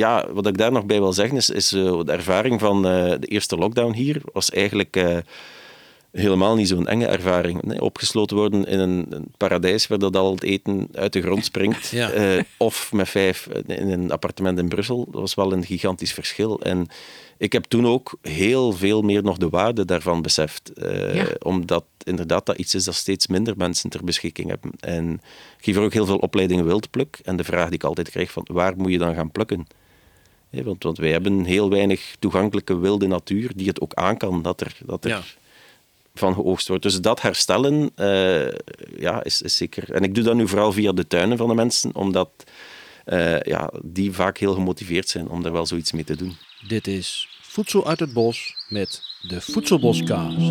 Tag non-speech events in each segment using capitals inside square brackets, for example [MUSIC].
ja, wat ik daar nog bij wil zeggen is, is de ervaring van de eerste lockdown hier was eigenlijk helemaal niet zo'n enge ervaring. Nee, opgesloten worden in een, een, paradijs waar dat al het eten uit de grond springt. of met vijf in een appartement in Brussel. Dat was wel een gigantisch verschil. En ik heb toen ook heel veel meer nog de waarde daarvan beseft. Uh, Omdat inderdaad dat iets is dat steeds minder mensen ter beschikking hebben. En ik geef er ook heel veel opleidingen wildpluk. En de vraag die ik altijd krijg van waar moet je dan gaan plukken? Want, want wij hebben heel weinig toegankelijke wilde natuur die het ook aan kan dat er, dat er van geoogst wordt. Dus dat herstellen uh, ja, is, is zeker... En ik doe dat nu vooral via de tuinen van de mensen, omdat uh, ja, die vaak heel gemotiveerd zijn om daar wel zoiets mee te doen. Dit is Voedsel uit het Bos met de Voedselboscast.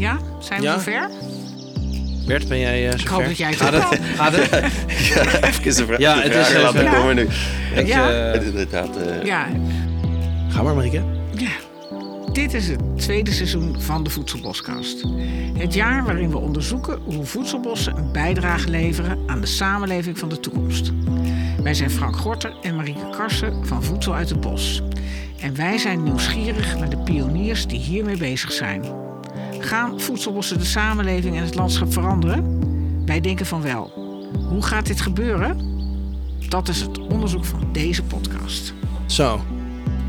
Ja, zijn we ja? zover? Bert, ben jij uh, Ik hoop dat jij het gaat het, gaat het? [LAUGHS] ja, even een vraag, ja, het is, laten ja. komen nu. Ik, ja. Uh, inderdaad. Uh... Ja. Ga maar, Marieke. Ja. Dit is het tweede seizoen van de Voedselboskast. Het jaar waarin we onderzoeken hoe voedselbossen een bijdrage leveren aan de samenleving van de toekomst. Wij zijn Frank Gorter en Marieke Karsen van Voedsel uit het Bos. En wij zijn nieuwsgierig naar de pioniers die hiermee bezig zijn. Gaan voedselbossen de samenleving en het landschap veranderen? Wij denken van wel. Hoe gaat dit gebeuren? Dat is het onderzoek van deze podcast. Zo,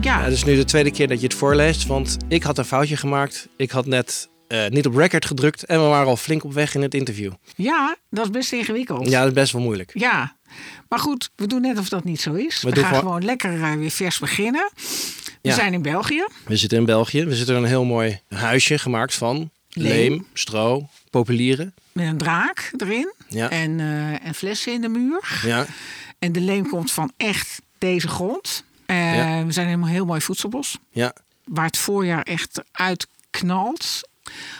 ja. Het is nu de tweede keer dat je het voorleest, want ik had een foutje gemaakt. Ik had net uh, niet op record gedrukt en we waren al flink op weg in het interview. Ja, dat is best ingewikkeld. Ja, dat is best wel moeilijk. Ja, maar goed, we doen net of dat niet zo is. We, we gaan gewoon lekker uh, weer vers beginnen. We ja. zijn in België. We zitten in België. We zitten in een heel mooi huisje gemaakt van leem, leem stro, populieren. Met een draak erin ja. en, uh, en flessen in de muur. Ja. En de leem komt van echt deze grond. Uh, We zijn helemaal heel mooi voedselbos. Ja. Waar het voorjaar echt uitknalt.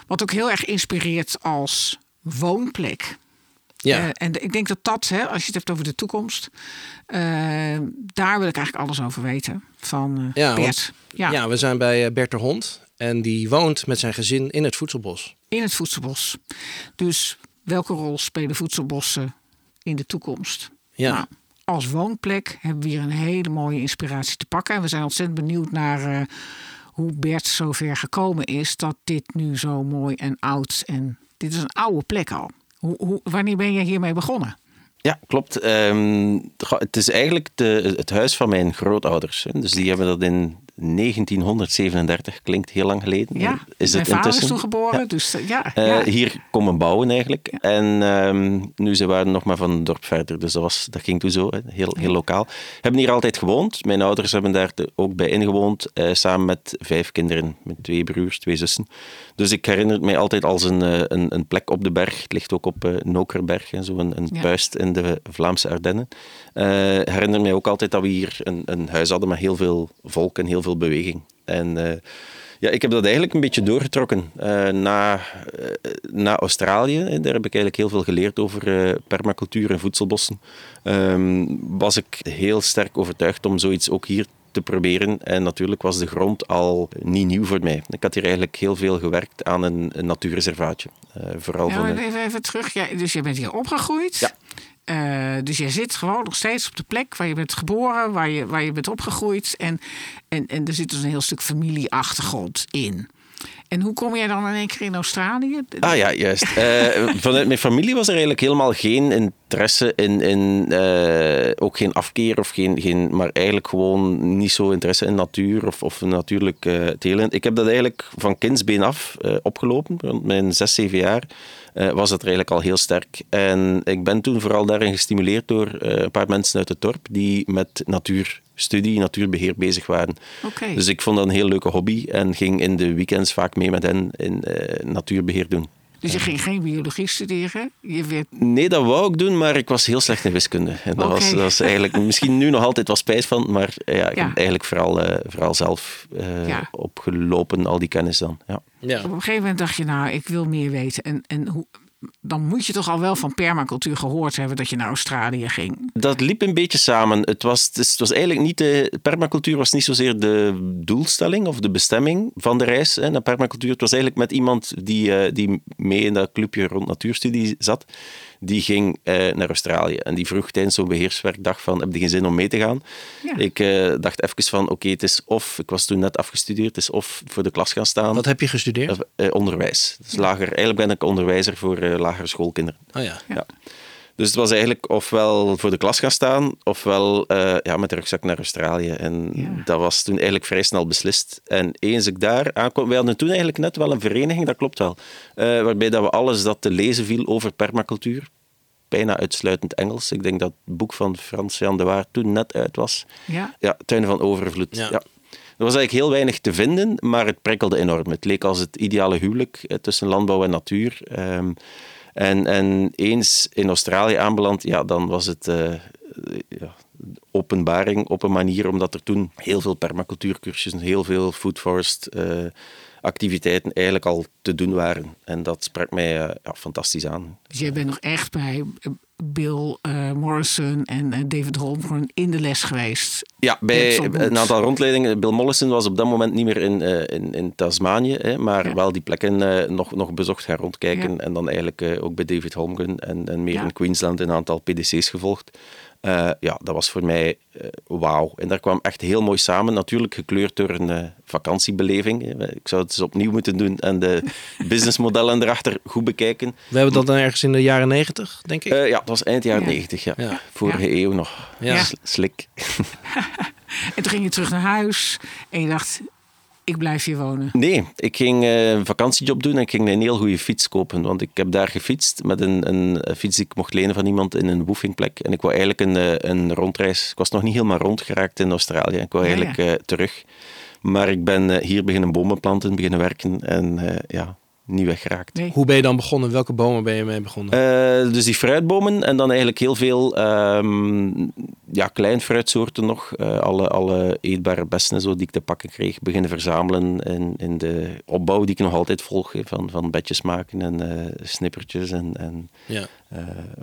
Wat ook heel erg inspireert als woonplek. Ja. Uh, en ik denk dat dat, hè, als je het hebt over de toekomst, uh, daar wil ik eigenlijk alles over weten. Van ja, Bert. ja. ja, we zijn bij Bert de Hond. En die woont met zijn gezin in het voedselbos. In het voedselbos. Dus welke rol spelen voedselbossen in de toekomst? Ja. Nou, als woonplek hebben we hier een hele mooie inspiratie te pakken. En we zijn ontzettend benieuwd naar uh, hoe Bert zover gekomen is dat dit nu zo mooi en oud en dit is een oude plek al. Hoe, wanneer ben je hiermee begonnen? Ja, klopt. Um, het is eigenlijk de, het huis van mijn grootouders. Dus die hebben dat in 1937, klinkt heel lang geleden. Ja, is mijn het vader is toen geboren, ja. dus ja, uh, ja, Hier komen bouwen eigenlijk. En um, nu, ze waren nog maar van het dorp verder, dus dat, was, dat ging toen zo, heel, heel lokaal. Hebben hier altijd gewoond. Mijn ouders hebben daar ook bij ingewoond, uh, samen met vijf kinderen, met twee broers, twee zussen. Dus ik herinner het mij altijd als een, een, een plek op de berg. Het ligt ook op Nokerberg, zo een, een puist in de Vlaamse Ardennen. herinner mij ook altijd dat we hier een, een huis hadden met heel veel volk en heel veel beweging. En uh, ja, ik heb dat eigenlijk een beetje doorgetrokken uh, na, uh, na Australië. Daar heb ik eigenlijk heel veel geleerd over permacultuur en voedselbossen. Um, was ik heel sterk overtuigd om zoiets ook hier te proberen. En natuurlijk was de grond al niet nieuw voor mij. Ik had hier eigenlijk heel veel gewerkt aan een, een natuurreservaatje. vooral ja, van even, even terug. Ja, dus je bent hier opgegroeid. Ja. Uh, dus je zit gewoon nog steeds op de plek waar je bent geboren, waar je, waar je bent opgegroeid. En, en, en er zit dus een heel stuk familieachtergrond in. En hoe kom jij dan in één keer in Australië? Ah ja, juist. Uh, vanuit mijn familie was er eigenlijk helemaal geen interesse in, in uh, ook geen afkeer of geen, geen, maar eigenlijk gewoon niet zo interesse in natuur of, of natuurlijk uh. Ik heb dat eigenlijk van kindsbeen af opgelopen, rond mijn zes, zeven jaar. was dat er eigenlijk al heel sterk. En ik ben toen vooral daarin gestimuleerd door een paar mensen uit het dorp die met natuur studie natuurbeheer bezig waren. Okay. Dus ik vond dat een heel leuke hobby en ging in de weekends vaak mee met hen in uh, natuurbeheer doen. Dus je ging geen biologie studeren? Je werd... Nee, dat wou ik doen, maar ik was heel slecht in wiskunde. En dat, okay. was, dat was eigenlijk misschien nu nog altijd wat spijt van, maar ja, ik ja. heb eigenlijk vooral, uh, vooral zelf uh, ja. opgelopen, al die kennis dan. Ja. Ja. Op een gegeven moment dacht je, nou, ik wil meer weten. En, en hoe, dan moet je toch al wel van permacultuur gehoord hebben dat je naar Australië ging. Dat liep een beetje samen. Het was, het was eigenlijk niet de permacultuur was niet zozeer de doelstelling of de bestemming van de reis hè, naar permacultuur. Het was eigenlijk met iemand die, uh, die mee in dat clubje rond natuurstudie zat. Die ging uh, naar Australië en die vroeg tijdens zo'n beheerswerkdag van heb je geen zin om mee te gaan? Ja. Ik uh, dacht even van oké, okay, het is of, ik was toen net afgestudeerd, het is of voor de klas gaan staan. Wat heb je gestudeerd? onderwijs. Dus lager, eigenlijk ben ik onderwijzer voor lagere schoolkinderen. Oh ja. ja. Dus het was eigenlijk ofwel voor de klas gaan staan, ofwel uh, ja, met de rugzak naar Australië. En ja. dat was toen eigenlijk vrij snel beslist. En eens ik daar aankwam, wij hadden toen eigenlijk net wel een vereniging, dat klopt wel, uh, waarbij dat we alles dat te lezen viel over permacultuur, bijna uitsluitend Engels. Ik denk dat het boek van Frans Jan de Waard toen net uit was. Ja. ja Tuinen van Overvloed. Ja. ja. Er was eigenlijk heel weinig te vinden, maar het prikkelde enorm. Het leek als het ideale huwelijk tussen landbouw en natuur. Um, en, en eens in Australië aanbeland, ja, dan was het uh, ja, openbaring op een manier, omdat er toen heel veel permacultuurcursussen, heel veel food forest uh, activiteiten eigenlijk al te doen waren. En dat sprak mij uh, ja, fantastisch aan. Dus jij bent nog echt bij Bill uh, Morrison en uh, David Holmgren in de les geweest. Ja, bij een aantal rondleidingen. Bill Morrison was op dat moment niet meer in, uh, in, in Tasmanië, hè, maar ja. wel die plekken nog, nog bezocht gaan rondkijken. Ja. En dan eigenlijk ook bij David Holmgren en, en meer in Queensland een aantal PDC's gevolgd. Uh, ja, dat was voor mij uh, wauw. En daar kwam echt heel mooi samen. Natuurlijk gekleurd door een uh, vakantiebeleving. Ik zou het eens opnieuw moeten doen en de [LAUGHS] businessmodellen erachter goed bekijken. We hebben dat dan ergens in de jaren negentig, denk ik? ja, dat was eind jaren negentig. Ja. ja. Vorige eeuw nog. Ja. Slik. [LAUGHS] en toen ging je terug naar huis en je dacht, ik blijf hier wonen? Nee, ik ging uh, een vakantiejob doen en ik ging een heel goede fiets kopen. Want ik heb daar gefietst met een, een fiets die ik mocht lenen van iemand in een woefingplek. En ik wou eigenlijk een, een rondreis. Ik was nog niet helemaal rondgeraakt in Australië. Ik wou eigenlijk ja, ja. Uh, terug. Maar ik ben hier beginnen bomen planten, beginnen werken. En ja, niet weggeraakt. Nee. Hoe ben je dan begonnen? Welke bomen ben je mee begonnen? Uh, dus die fruitbomen en dan eigenlijk heel veel um, ja, klein fruitsoorten nog. Uh, alle, alle eetbare bessen zo die ik te pakken kreeg. Beginnen verzamelen in, in de opbouw die ik nog altijd volg. Van, van bedjes maken en uh, snippertjes en, en ja.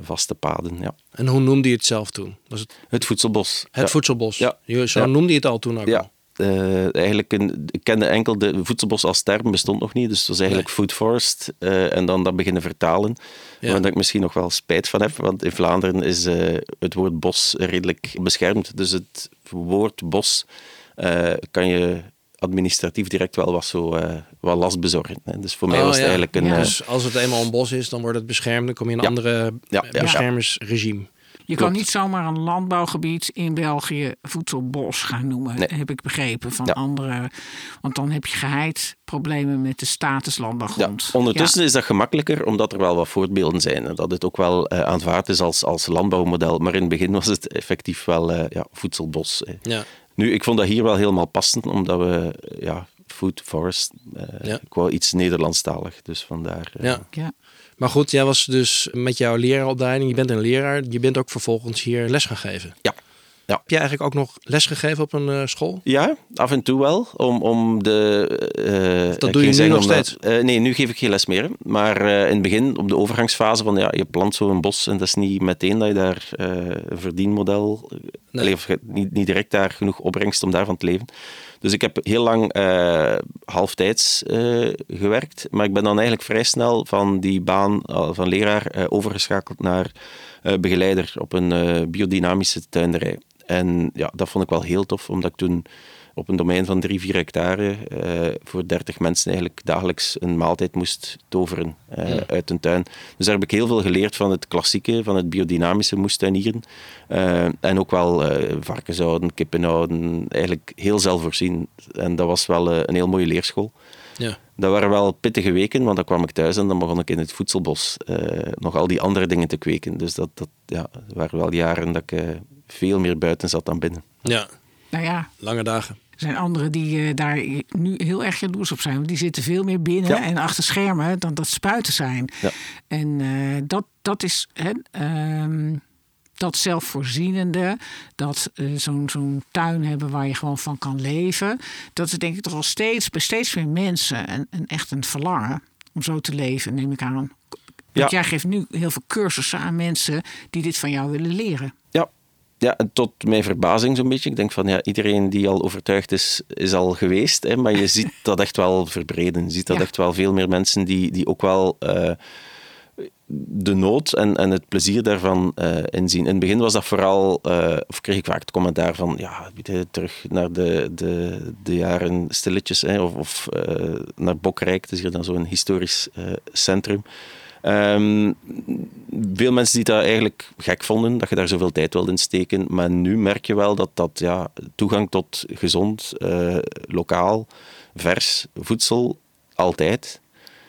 vaste paden. Ja. En hoe noemde je het zelf toen? Was het... het voedselbos. Het ja. voedselbos. Ja. Zo noemde je het al toen ook ja. al? Uh, eigenlijk een, ik kende enkel de voedselbos als term bestond nog niet, dus het was eigenlijk nee. food forest uh, en dan dat beginnen vertalen. Ja. Waar ik misschien nog wel spijt van heb, want in Vlaanderen is uh, het woord bos redelijk beschermd. Dus het woord bos kan je administratief direct wel wat, zo, wat last bezorgen. Hè. Dus voor mij oh, was het ja. eigenlijk een... Ja, dus als het eenmaal een bos is, dan wordt het beschermd, dan kom je in een andere beschermersregime. Je Klopt. kan niet zomaar een landbouwgebied in België voedselbos gaan noemen, nee. heb ik begrepen van ja. andere. Want dan heb je geheid problemen met de status landbouwgrond. Ja, ondertussen ja. is dat gemakkelijker, omdat er wel wat voorbeelden zijn. En dat het ook wel uh, aanvaard is als, als landbouwmodel. Maar in het begin was het effectief wel uh, ja, voedselbos. Ja. Nu, ik vond dat hier wel helemaal passend, omdat we ja, food forest, uh, ja. ik wou iets Nederlandstalig. Dus vandaar. ja. ja. Maar goed, jij was dus met jouw leraaropleiding, je bent een leraar, je bent ook vervolgens hier les gaan geven. Ja. Ja. Heb jij eigenlijk ook nog les gegeven op een uh, school? Ja, af en toe wel. Om, om de, uh, dat doe je nu nog steeds? Uh, nee, nu geef ik geen les meer. Maar in het begin, op de overgangsfase van ja, je plant zo'n bos en dat is niet meteen dat je daar een verdienmodel, nee. Allee, of niet, niet direct daar genoeg opbrengst om daarvan te leven. Dus ik heb heel lang uh, halftijds uh, gewerkt, maar ik ben dan eigenlijk vrij snel van die baan uh, van leraar overgeschakeld naar begeleider op een biodynamische tuinderij. En ja, dat vond ik wel heel tof, omdat ik toen op een domein van 3, 4 hectare uh, voor 30 mensen eigenlijk dagelijks een maaltijd moest toveren uh, ja. uit een tuin. Dus daar heb ik heel veel geleerd van het klassieke, van het biodynamische moestuinieren. Uh, en ook wel varkens houden, kippen houden, eigenlijk heel zelfvoorzien. En dat was wel een heel mooie leerschool. Ja. Dat waren wel pittige weken, want dan kwam ik thuis en dan begon ik in het voedselbos nog al die andere dingen te kweken. Dus dat, dat ja, waren wel jaren dat ik veel meer buiten zat dan binnen. Ja. Nou ja. Lange dagen. Er zijn anderen die uh, daar nu heel erg jaloers op zijn. Want die zitten veel meer binnen ja. en achter schermen dan dat spuiten zijn. Ja. En uh, dat, dat is hè, uh, dat zelfvoorzienende, dat uh, zo'n zo'n tuin hebben waar je gewoon van kan leven. Dat is denk ik toch al steeds bij steeds meer mensen een, een echt een verlangen om zo te leven, neem ik aan. Want jij geeft nu heel veel cursussen aan mensen die dit van jou willen leren. Ja, ja, tot mijn verbazing zo'n beetje. Ik denk van ja, iedereen die al overtuigd is, is al geweest. Hè, maar je [LAUGHS] ziet dat echt wel verbreden. Je ziet dat Ja. echt wel veel meer mensen die, die ook wel eh, de nood en, en het plezier daarvan eh, inzien. In het begin was dat vooral, eh, of kreeg ik vaak het commentaar van ja, terug naar de, de, de jaren stilletjes. Hè, of of naar Bokrijk, het is hier dan zo'n historisch centrum. Ehm, veel mensen die dat eigenlijk gek vonden, dat je daar zoveel tijd wilde in steken. Maar nu merk je wel dat, dat ja, toegang tot gezond, eh, lokaal, vers voedsel altijd,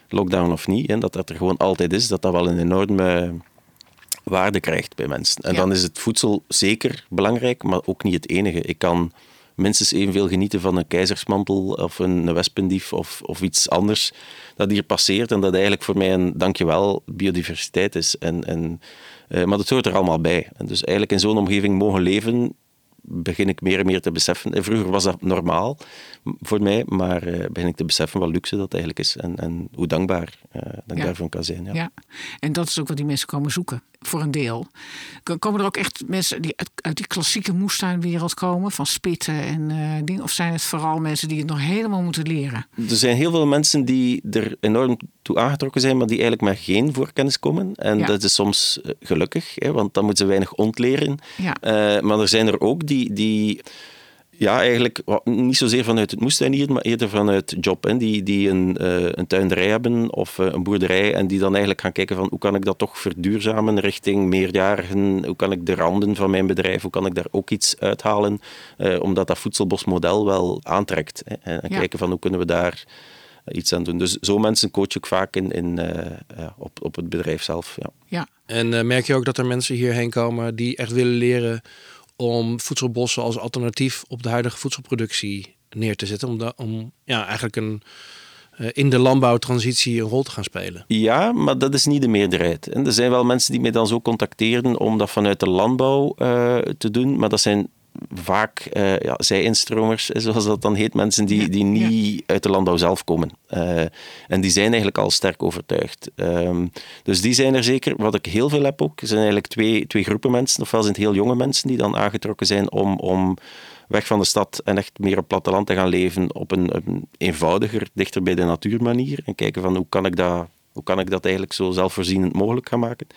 lockdown of niet, hè, dat dat er gewoon altijd is, dat dat wel een enorme waarde krijgt bij mensen. En Ja. dan is het voedsel zeker belangrijk, maar ook niet het enige. Ik kan minstens evenveel genieten van een keizersmantel of een, wespendief of, of iets anders dat hier passeert en dat eigenlijk voor mij een dankjewel biodiversiteit is. En, en, eh, maar dat hoort er allemaal bij. En dus eigenlijk in zo'n omgeving mogen leven begin ik meer en meer te beseffen. En vroeger was dat normaal voor mij, maar eh, begin ik te beseffen wat luxe dat eigenlijk is en, en hoe dankbaar eh, dat ik Ja. daarvan kan zijn. Ja. Ja. En dat is ook wat die mensen komen zoeken, voor een deel. Komen er ook echt mensen die uit, uit die klassieke moestuinwereld komen, van spitten en eh dingen? Of zijn het vooral mensen die het nog helemaal moeten leren? Er zijn heel veel mensen die er enorm toe aangetrokken zijn, maar die eigenlijk met geen voorkennis komen. En Ja. dat is soms eh, gelukkig, hè, want dan moeten ze weinig ontleren. Ja. Eh, maar er zijn er ook die, die ja, eigenlijk niet zozeer vanuit het moestuinier, maar eerder vanuit job. Hè, die, die een, eh, een tuinderij hebben of eh, een boerderij en die dan eigenlijk gaan kijken van hoe kan ik dat toch verduurzamen richting meerjarigen, hoe kan ik de randen van mijn bedrijf, hoe kan ik daar ook iets uithalen, eh, omdat dat voedselbosmodel wel aantrekt. Hè, en en Ja. kijken van hoe kunnen we daar iets aan doen. Dus zo mensen coach ik vaak in, eh, op, op het bedrijf zelf. Ja. Ja, En merk je ook dat er mensen hierheen komen die echt willen leren om voedselbossen als alternatief op de huidige voedselproductie neer te zetten? Om, om ja, eigenlijk een, eh, in de landbouwtransitie een rol te gaan spelen. Ja, maar dat is niet de meerderheid. Er zijn wel mensen die mij dan zo contacteren om dat vanuit de landbouw eh, te doen, maar dat zijn vaak eh ja, zij-instromers, eh, zoals dat dan heet. Mensen die, die niet uit de landbouw zelf komen. Eh, en die zijn eigenlijk al sterk overtuigd. Ehm, dus die zijn er zeker. Wat ik heel veel heb ook, zijn eigenlijk twee, twee groepen mensen. Ofwel zijn het heel jonge mensen die dan aangetrokken zijn om... om weg van de stad en echt meer op platteland te gaan leven op een, een eenvoudiger, dichter bij de natuur manier. En kijken van hoe kan ik dat, hoe kan ik dat eigenlijk zo zelfvoorzienend mogelijk gaan maken.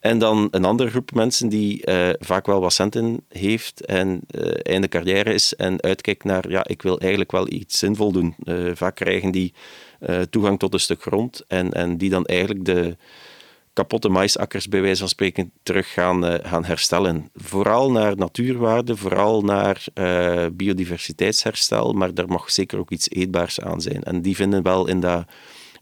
En dan een andere groep mensen die eh, vaak wel wat centen heeft en eh, einde carrière is en uitkijkt naar, ja, ik wil eigenlijk wel iets zinvol doen. Eh, vaak krijgen die toegang tot een stuk grond en, en die dan eigenlijk de kapotte maisakkers bij wijze van spreken terug gaan, gaan herstellen. Vooral naar natuurwaarde, vooral naar biodiversiteitsherstel, maar daar mag zeker ook iets eetbaars aan zijn. En die vinden wel in dat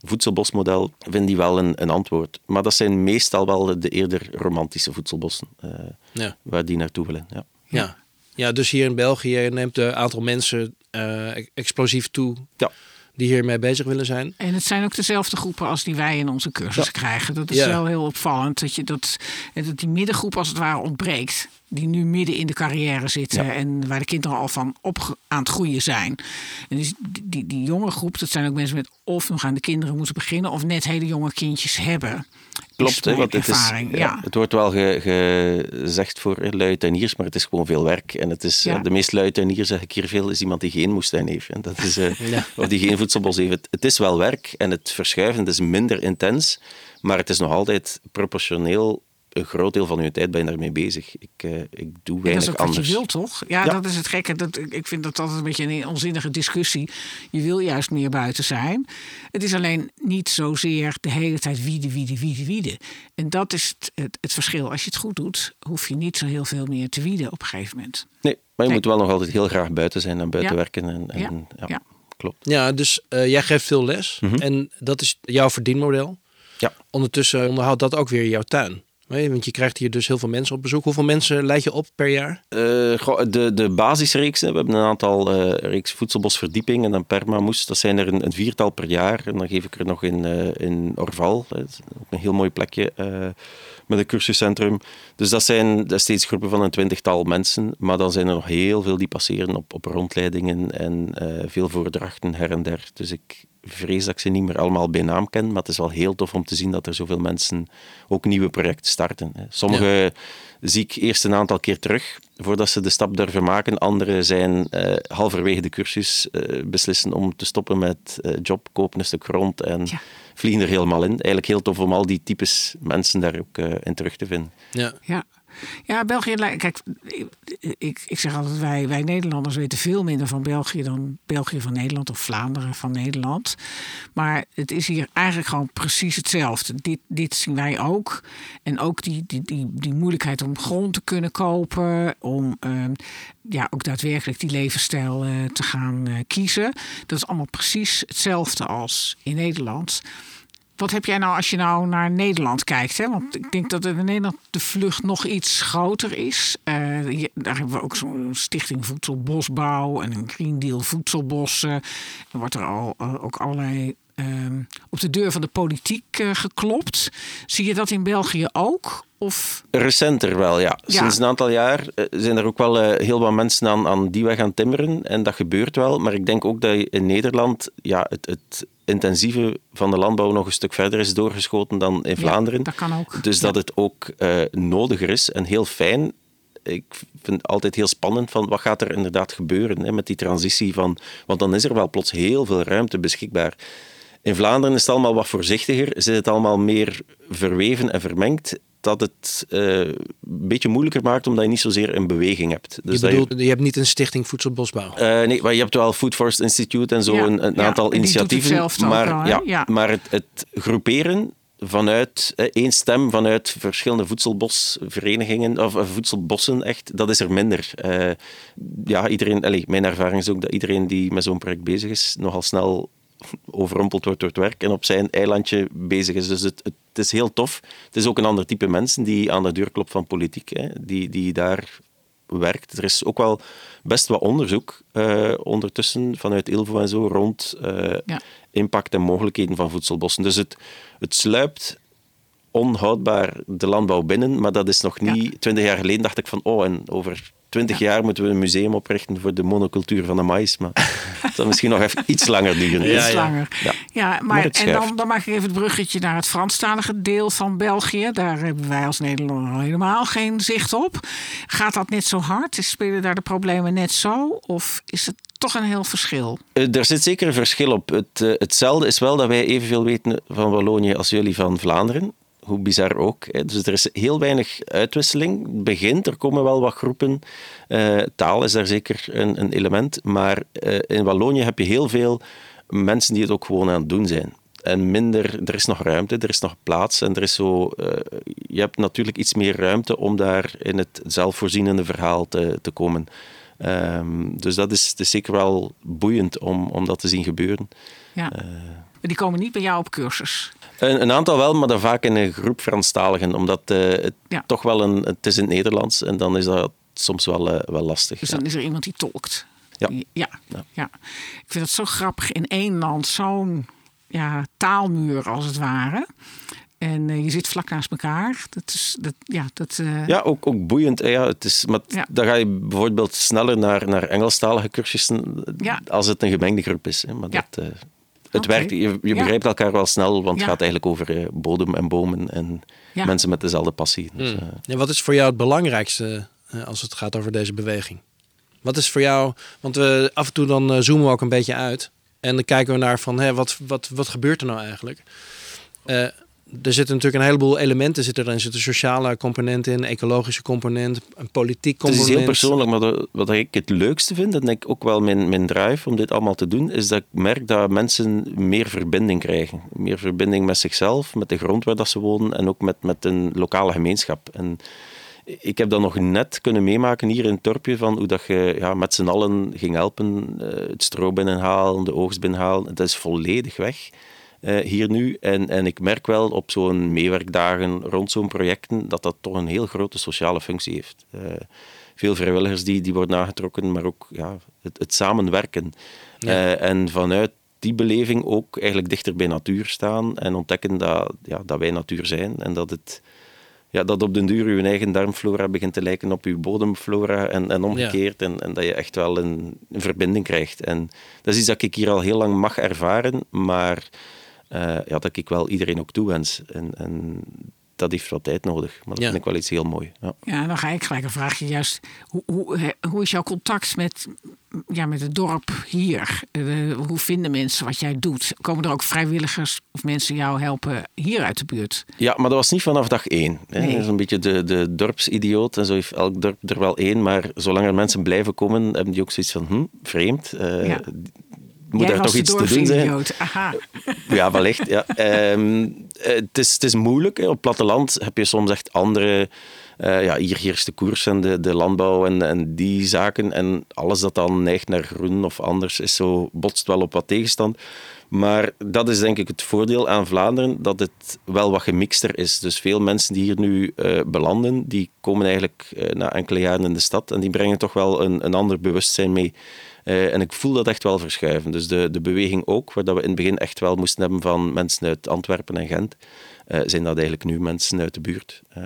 voedselbosmodel vinden die wel een, een antwoord. Maar dat zijn meestal wel de, de eerder romantische voedselbossen eh, Ja. waar die naartoe willen. Ja. Ja. ja, dus hier in België neemt het aantal mensen eh, explosief toe Ja. die hiermee bezig willen zijn. En het zijn ook dezelfde groepen als die wij in onze cursus krijgen. Dat is Ja. wel heel opvallend. Dat, je dat, en dat die middengroep als het ware ontbreekt. Die nu midden in de carrière zitten. Ja. En waar de kinderen al van op aan het groeien zijn. En dus die, die, die jonge groep, dat zijn ook mensen met of nog aan de kinderen moeten beginnen. Of net hele jonge kindjes hebben. Klopt, hè, want het, is, ervaring, ja, ja. het wordt wel ge- gezegd voor lui tuiniers, maar het is gewoon veel werk. En het is, Ja. eh, de meest lui tuinier, zeg ik hier veel, is iemand die geen moestuin heeft. En dat is, eh. [LAUGHS] Of die geen voedselbos heeft. Het, het is wel werk en het verschuiven is minder intens, maar het is nog altijd proportioneel een groot deel van je tijd ben je daarmee bezig. Ik, eh, ik doe En dat weinig is ook wat anders. je wilt, toch? Ja, Ja. dat is het gekke. Dat, ik vind dat altijd een beetje een onzinnige discussie. Je wil juist meer buiten zijn. Het is alleen niet zozeer de hele tijd wieden, wieden, wieden, wieden. En dat is het, het, het verschil. Als je het goed doet, hoef je niet zo heel veel meer te wieden op een gegeven moment. Nee, maar je Nee. moet wel nog altijd heel graag buiten zijn en buiten Ja. werken. En, en, Ja. ja. Ja. klopt. Ja, dus eh, jij geeft veel les en dat is jouw verdienmodel. Ja. Ondertussen onderhoudt dat ook weer jouw tuin. Want je krijgt hier dus heel veel mensen op bezoek. Hoeveel mensen leid je op per jaar? Eh, de, de basisreeksen, we hebben een aantal eh reeks voedselbosverdieping en dan permamoes. Dat zijn er een, een viertal per jaar. En dan geef ik er nog in, eh, in Orval, ook een heel mooi plekje, met een cursuscentrum. Dus dat zijn dat steeds groepen van een twintigtal mensen. Maar dan zijn er nog heel veel die passeren op, op rondleidingen en veel voordrachten her en der. Dus ik, vrees dat ik ze niet meer allemaal bij naam ken, maar het is wel heel tof om te zien dat er zoveel mensen ook nieuwe projecten starten. Sommige zie ik eerst een aantal keer terug voordat ze de stap durven maken. Anderen zijn uh, halverwege de cursus uh, beslissen om te stoppen met uh, job, kopen een stuk grond en vliegen er helemaal in. Eigenlijk heel tof om al die types mensen daar ook in terug te vinden. Ja. ja. Ja, België, kijk, ik, ik zeg altijd, wij, wij Nederlanders weten veel minder van België dan België van Nederland of Vlaanderen van Nederland. Maar het is hier eigenlijk gewoon precies hetzelfde. Dit, dit zien wij ook. En ook die, die, die, die moeilijkheid om grond te kunnen kopen, om ehm, ja, ook daadwerkelijk die levensstijl uh, te gaan uh, kiezen. Dat is allemaal precies hetzelfde als in Nederland. Wat heb jij nou als je nou naar Nederland kijkt? Hè? Want ik denk dat in Nederland de vlucht nog iets groter is. Uh, daar hebben we ook zo'n stichting voedselbosbouw en een Green Deal voedselbossen. Er wordt er al uh, ook allerlei uh, op de deur van de politiek uh, geklopt. Zie je dat in België ook? Of? Recenter wel, ja. ja. Sinds een aantal jaar zijn er ook wel heel wat mensen aan, aan die weg gaan timmeren. En dat gebeurt wel. Maar ik denk ook dat in Nederland ja, het, het intensieve van de landbouw nog een stuk verder is doorgeschoten dan in Vlaanderen. dat kan ook. Dus dat het ook uh, nodiger is en heel fijn. Ik vind het altijd heel spannend van wat gaat er inderdaad gebeuren hè, met die transitie van... Want dan is er wel plots heel veel ruimte beschikbaar. In Vlaanderen is het allemaal wat voorzichtiger, zit het allemaal meer verweven en vermengd dat het uh, een beetje moeilijker maakt omdat je niet zozeer een beweging hebt. Dus je bedoelt, je... je... hebt niet een stichting voedselbosbouw? Uh, nee, maar je hebt wel Food Forest Institute en zo, een, een aantal initiatieven. Maar, ja, ja, maar het, het groeperen vanuit eh, één stem, vanuit verschillende voedselbosverenigingen, of voedselbossen echt, dat is er minder. Uh, ja, iedereen, allez, mijn ervaring is ook dat iedereen die met zo'n project bezig is, nogal snel overrompeld wordt door het werk en op zijn eilandje bezig is. Dus het, het, is heel tof. Het is ook een ander type mensen die aan de deur klopt van politiek, hè, die, die daar werkt. Er is ook wel best wat onderzoek uh, ondertussen vanuit ILVO en zo rond uh, ja. impact en mogelijkheden van voedselbossen. Dus het, het sluipt onhoudbaar de landbouw binnen, maar dat is nog niet... Twintig jaar geleden dacht ik van, oh, en over twintig jaar moeten we een museum oprichten voor de monocultuur van de maïs. Maar [LAUGHS] dat zal misschien nog even iets langer duren. Ja, iets langer. Ja, ja maar, en dan, dan maak ik even het bruggetje naar het Franstalige deel van België. Daar hebben wij als Nederlander helemaal geen zicht op. Gaat dat net zo hard? Spelen daar de problemen net zo? Of is het toch een heel verschil? Eh, er zit zeker een verschil op. Het, uh, hetzelfde is wel dat wij evenveel weten van Wallonië als jullie van Vlaanderen hoe bizar ook. Hè. Dus er is heel weinig uitwisseling. Het begint, er komen wel wat groepen. Uh, taal is daar zeker een, een element. Maar uh, in Wallonië heb je heel veel mensen die het ook gewoon aan het doen zijn. En minder, er is nog ruimte, er is nog plaats en er is zo, uh, je hebt natuurlijk iets meer ruimte om daar in het zelfvoorzienende verhaal te, te komen. Um, dus dat is, is zeker wel boeiend om, om dat te zien gebeuren. Ja. die komen niet bij jou op cursus? Een, een, aantal wel, maar dan vaak in een groep Franstaligen. Omdat uh, het toch wel een... Het is in het Nederlands en dan is dat soms wel, uh, wel lastig. Dus dan is er iemand die tolkt? Ja. ja. Ja. Ik vind het zo grappig. In één land zo'n ja, taalmuur als het ware. En uh, je zit vlak naast elkaar. Dat is, dat, ja, dat, ja ook, ook boeiend. Ja, het is, maar dan ga je bijvoorbeeld sneller naar, naar Engelstalige cursussen als het een gemengde groep is. Hè. Maar dat, het werkt, je, je begrijpt elkaar wel snel, want het gaat eigenlijk over uh, bodem en bomen en mensen met dezelfde passie. Dus, hmm. en wat is voor jou het belangrijkste uh, als het gaat over deze beweging? Wat is voor jou, want we af en toe dan uh, zoomen we ook een beetje uit en dan kijken we naar van hé, wat, wat, wat gebeurt er nou eigenlijk? Er zitten natuurlijk een heleboel elementen zitten erin. Er zit een sociale component in, een ecologische component, een politiek component. Het is heel persoonlijk, maar wat ik het leukste vind, en ik ook wel mijn, mijn drive om dit allemaal te doen, is dat ik merk dat mensen meer verbinding krijgen. Meer verbinding met zichzelf, met de grond waar dat ze wonen en ook met, met een lokale gemeenschap. En ik heb dat nog net kunnen meemaken hier in het dorpje, van hoe dat je ja, met z'n allen ging helpen, eh, het stro binnenhalen, de oogst binnenhalen. Dat is volledig weg. Uh, hier nu. En, en ik merk wel op zo'n meewerkdagen rond zo'n projecten dat dat toch een heel grote sociale functie heeft. Uh, veel vrijwilligers die, die worden aangetrokken, maar ook ja, het, het samenwerken. Uh, en vanuit die beleving ook eigenlijk dichter bij natuur staan en ontdekken dat, ja, dat wij natuur zijn en dat het ja, dat op den duur je eigen darmflora begint te lijken op je bodemflora en, en omgekeerd. En, en, dat je echt wel een, een, verbinding krijgt. En dat is iets dat ik hier al heel lang mag ervaren, maar ja, dat ik wel iedereen ook toewens. En, en dat heeft wat tijd nodig. Maar dat vind ik wel iets heel mooi. Ja. ja, dan ga ik gelijk een vraagje. Juist, hoe, hoe, hoe is jouw contact met, ja, met het dorp hier? Uh, hoe vinden mensen wat jij doet? Komen er ook vrijwilligers of mensen jou helpen hier uit de buurt? Ja, maar dat was niet vanaf dag één. Hè. Dat is een beetje de, de dorpsidioot. En zo heeft elk dorp er wel één. Maar zolang er mensen blijven komen, hebben die ook zoiets van, hm, vreemd. Uh, ja moet Jij daar toch iets te doen zijn. Aha. [LAUGHS] Ja, wellicht. Ja. Um, het, is, het is moeilijk. Hè. Op platteland heb je soms echt andere... Uh, ja, hier heerst de koers en de, de landbouw en, en die zaken. En alles dat dan neigt naar groen of anders is zo, botst wel op wat tegenstand. Maar dat is denk ik het voordeel aan Vlaanderen, dat het wel wat gemixter is. Dus veel mensen die hier nu uh, belanden, die komen eigenlijk uh, na enkele jaren in de stad en die brengen toch wel een, een ander bewustzijn mee. Uh, en ik voel dat echt wel verschuiven. Dus de, de beweging ook, waar dat we in het begin echt wel moesten hebben van mensen uit Antwerpen en Gent, uh, zijn dat eigenlijk nu mensen uit de buurt. Uh,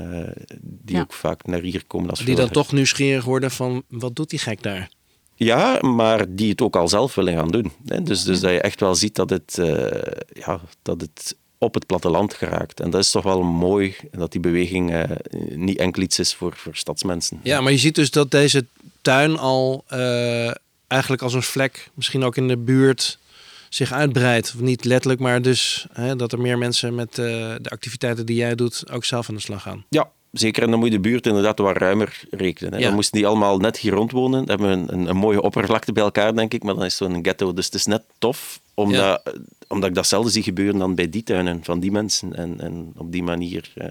die ja. ook vaak naar hier komen als Die dan toch nieuwsgierig worden van, wat doet die gek daar? Ja, maar die het ook al zelf willen gaan doen. Hè? Dus, dus dat je echt wel ziet dat het, ja, dat het op het platteland geraakt. En dat is toch wel mooi, dat die beweging uh, niet enkel iets is voor, voor stadsmensen. Ja, maar je ziet dus dat deze tuin al uh, eigenlijk als een vlek, misschien ook in de buurt, zich uitbreidt. Niet letterlijk, maar dus hè, dat er meer mensen met uh, de activiteiten die jij doet ook zelf aan de slag gaan. Ja, zeker. En dan moet je de buurt inderdaad wat ruimer rekenen. Hè. Ja. Dan moesten die allemaal net hier rond wonen. Dan hebben we een, een, een, mooie oppervlakte bij elkaar, denk ik. Maar dan is het zo'n ghetto. Dus het is net tof, omdat, ja. omdat ik datzelfde zie gebeuren dan bij die tuinen van die mensen. En, en op die manier... Uh,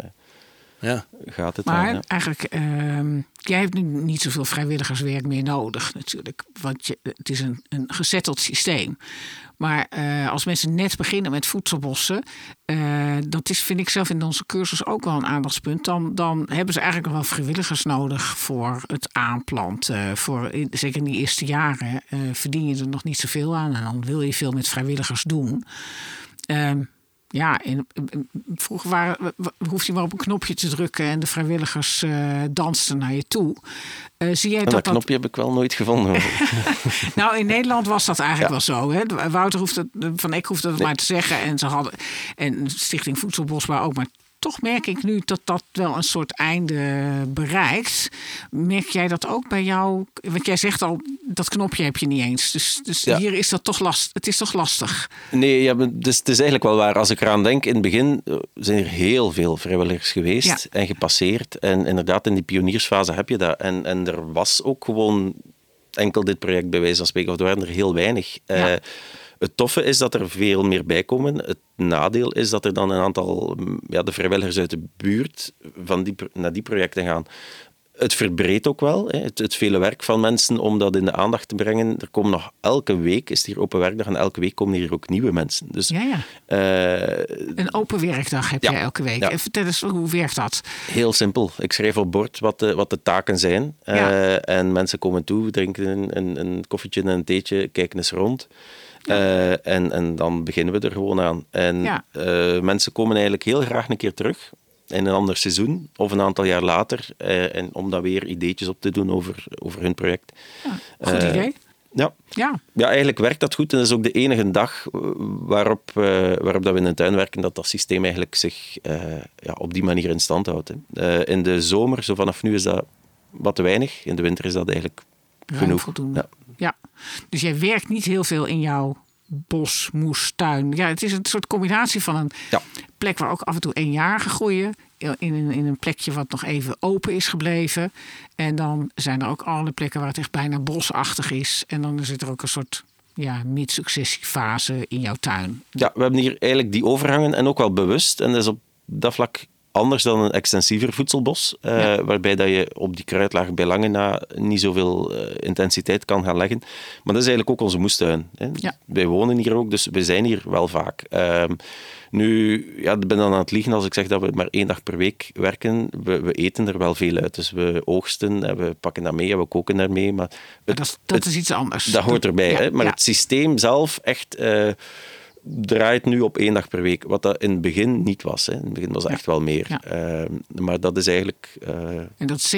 ja. gaat het maar dan, ja. eigenlijk, uh, jij hebt nu niet zoveel vrijwilligerswerk meer nodig natuurlijk. Want je, het is een, een gezetteld systeem. Maar uh, als mensen net beginnen met voedselbossen, uh, dat is, vind ik zelf in onze cursus ook wel een aandachtspunt. Dan, dan hebben ze eigenlijk nog wel vrijwilligers nodig voor het aanplanten. Voor, zeker in die eerste jaren uh, verdien je er nog niet zoveel aan en dan wil je veel met vrijwilligers doen. Ehm, ja, en, vroeger waren, hoefde je maar op een knopje te drukken en de vrijwilligers uh, dansten naar je toe. Uh, zie jij dat, dat knopje heb ik wel nooit gevonden. [LAUGHS] [LAUGHS] nou, in Nederland was dat eigenlijk ja. wel zo. Hè? Wouter hoefde, Van Eck hoefde het nee. maar te zeggen. En ze hadden en Stichting Voedselbosbouw ook. Maar toch merk ik nu dat dat wel een soort einde bereikt. Merk jij dat ook bij jou? Want jij zegt al, dat knopje heb je niet eens. Dus, dus ja. hier is dat toch last, het is toch lastig? Nee, ja, dus het is eigenlijk wel waar. Als ik eraan denk, in het begin zijn er heel veel vrijwilligers geweest ja. en gepasseerd. En inderdaad, in die pioniersfase heb je dat. En, en er was ook gewoon enkel dit project bij wijze van spreken, of er waren er heel weinig. Ja. Uh, het toffe is dat er veel meer bij komen. Het nadeel is dat er dan een aantal ja, de vrijwilligers uit de buurt van die, naar die projecten gaan. Het verbreedt ook wel, hè. Het, het, vele werk van mensen om dat in de aandacht te brengen. Er komen nog elke week, is hier open werkdag, en elke week komen hier ook nieuwe mensen. Dus, ja, ja. Uh, een open werkdag heb ja, je elke week. Ja. Vertel eens, hoe werkt dat? Heel simpel. Ik schrijf op bord wat de, wat de taken zijn. Uh, en mensen komen toe, drinken een, een, een koffietje en een theetje, kijken eens rond. Ja. Uh, en, en dan beginnen we er gewoon aan. En ja. uh, mensen komen eigenlijk heel graag een keer terug in een ander seizoen of een aantal jaar later. Uh, en om dan weer ideetjes op te doen over, over hun project. Ja, goed idee. Ja. Ja. ja, eigenlijk werkt dat goed. En dat is ook de enige dag waarop, waarop dat we in de tuin werken, dat dat systeem eigenlijk zich ja, op die manier in stand houdt. Hè. in de zomer, zo vanaf nu, is dat wat te weinig. In de winter is dat eigenlijk genoeg. Voldoende. Ja. Ja, dus jij werkt niet heel veel in jouw bos, moestuin. Ja, het is een soort combinatie van een ja. plek waar ook af en toe eenjarige groeien. In een, in een plekje wat nog even open is gebleven. En dan zijn er ook alle plekken waar het echt bijna bosachtig is. En dan zit er ook een soort ja, mid-successiefase in jouw tuin. Ja, we hebben hier eigenlijk die overgangen en ook wel bewust. En dat is op dat vlak anders dan een extensiever voedselbos, uh, ja. waarbij dat je op die kruidlaag bij lange na niet zoveel uh, intensiteit kan gaan leggen. Maar dat is eigenlijk ook onze moestuin. Hè. Ja. Wij wonen hier ook, dus we zijn hier wel vaak. Uh, nu, ja, ik ben dan aan het liegen als ik zeg dat we maar één dag per week werken. We, we eten er wel veel uit. Dus we oogsten en we pakken dat mee en we koken daarmee. Maar het, dat, is, dat het, is iets anders. Dat hoort erbij. Ja, hè. Maar het systeem zelf echt draait nu op één dag per week, wat dat in het begin niet was. Hè. In het begin was het echt wel meer. Ja. Ehm, maar dat is eigenlijk... eh, En dat is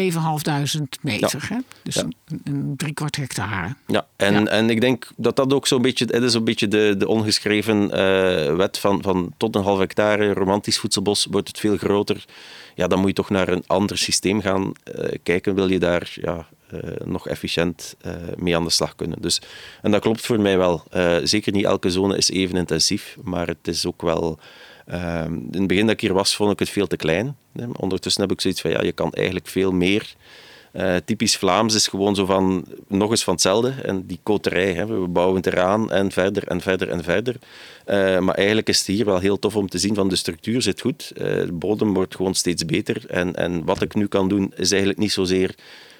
7.500 meter, hè? Dus een, een driekwart hectare. Ja, en, en ik denk dat dat ook zo'n beetje, het is een beetje de, de ongeschreven eh, wet van, van tot een half hectare romantisch voedselbos wordt het veel groter. Ja, dan moet je toch naar een ander systeem gaan eh, kijken. Wil je daar ja, nog efficiënt eh, mee aan de slag kunnen. Dus, en dat klopt voor mij wel. Eh, zeker niet elke zone is even intensief, maar het is ook wel... ehm, in het begin dat ik hier was, vond ik het veel te klein. Ondertussen heb ik zoiets van, ja, je kan eigenlijk veel meer... Eh, typisch Vlaams is gewoon zo van nog eens van hetzelfde. En die koterij, hè, we bouwen het eraan en verder en verder en verder. Eh, maar eigenlijk is het hier wel heel tof om te zien van de structuur zit goed. Eh, de bodem wordt gewoon steeds beter. En, en wat ik nu kan doen is eigenlijk niet zozeer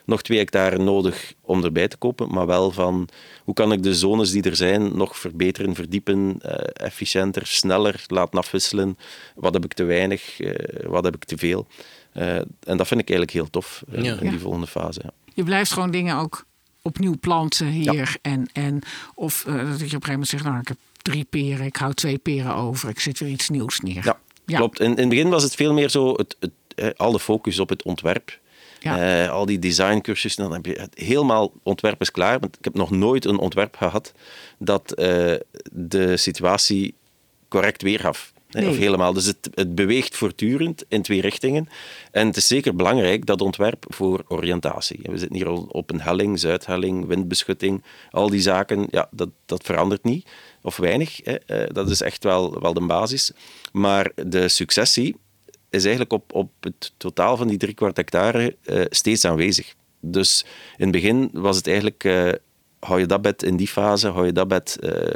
nog twee hectare nodig om erbij te kopen, maar wel van hoe kan ik de zones die er zijn nog verbeteren, verdiepen, eh, efficiënter, sneller laten afwisselen. Wat heb ik te weinig, eh, wat heb ik te veel. Eh, en dat vind ik eigenlijk heel tof Ja. in die Ja. volgende fase. Ja. Je blijft gewoon dingen ook opnieuw planten hier. En, en, of eh, dat je op een gegeven moment zegt, nou, ik heb drie peren, ik hou twee peren over, ik zet weer iets nieuws neer. Ja, Ja. klopt. In, in het begin was het veel meer zo, het, het, al de focus op het ontwerp. Ja. Eh, al die designcursussen, dan heb je het helemaal ontwerp is klaar. Want ik heb nog nooit een ontwerp gehad dat eh, de situatie correct weergaf. Nee. Of helemaal. Dus het, het beweegt voortdurend in twee richtingen. En het is zeker belangrijk, dat ontwerp, voor oriëntatie. We zitten hier al op een helling, zuidhelling, windbeschutting. Al die zaken, ja, dat, dat verandert niet. Of weinig. Hè. Eh, Dat is echt wel, wel de basis. Maar de successie is eigenlijk op, op het totaal van die drie kwart hectare eh, steeds aanwezig. Dus in het begin was het eigenlijk, eh, hou je dat bed in die fase, hou je dat bed eh,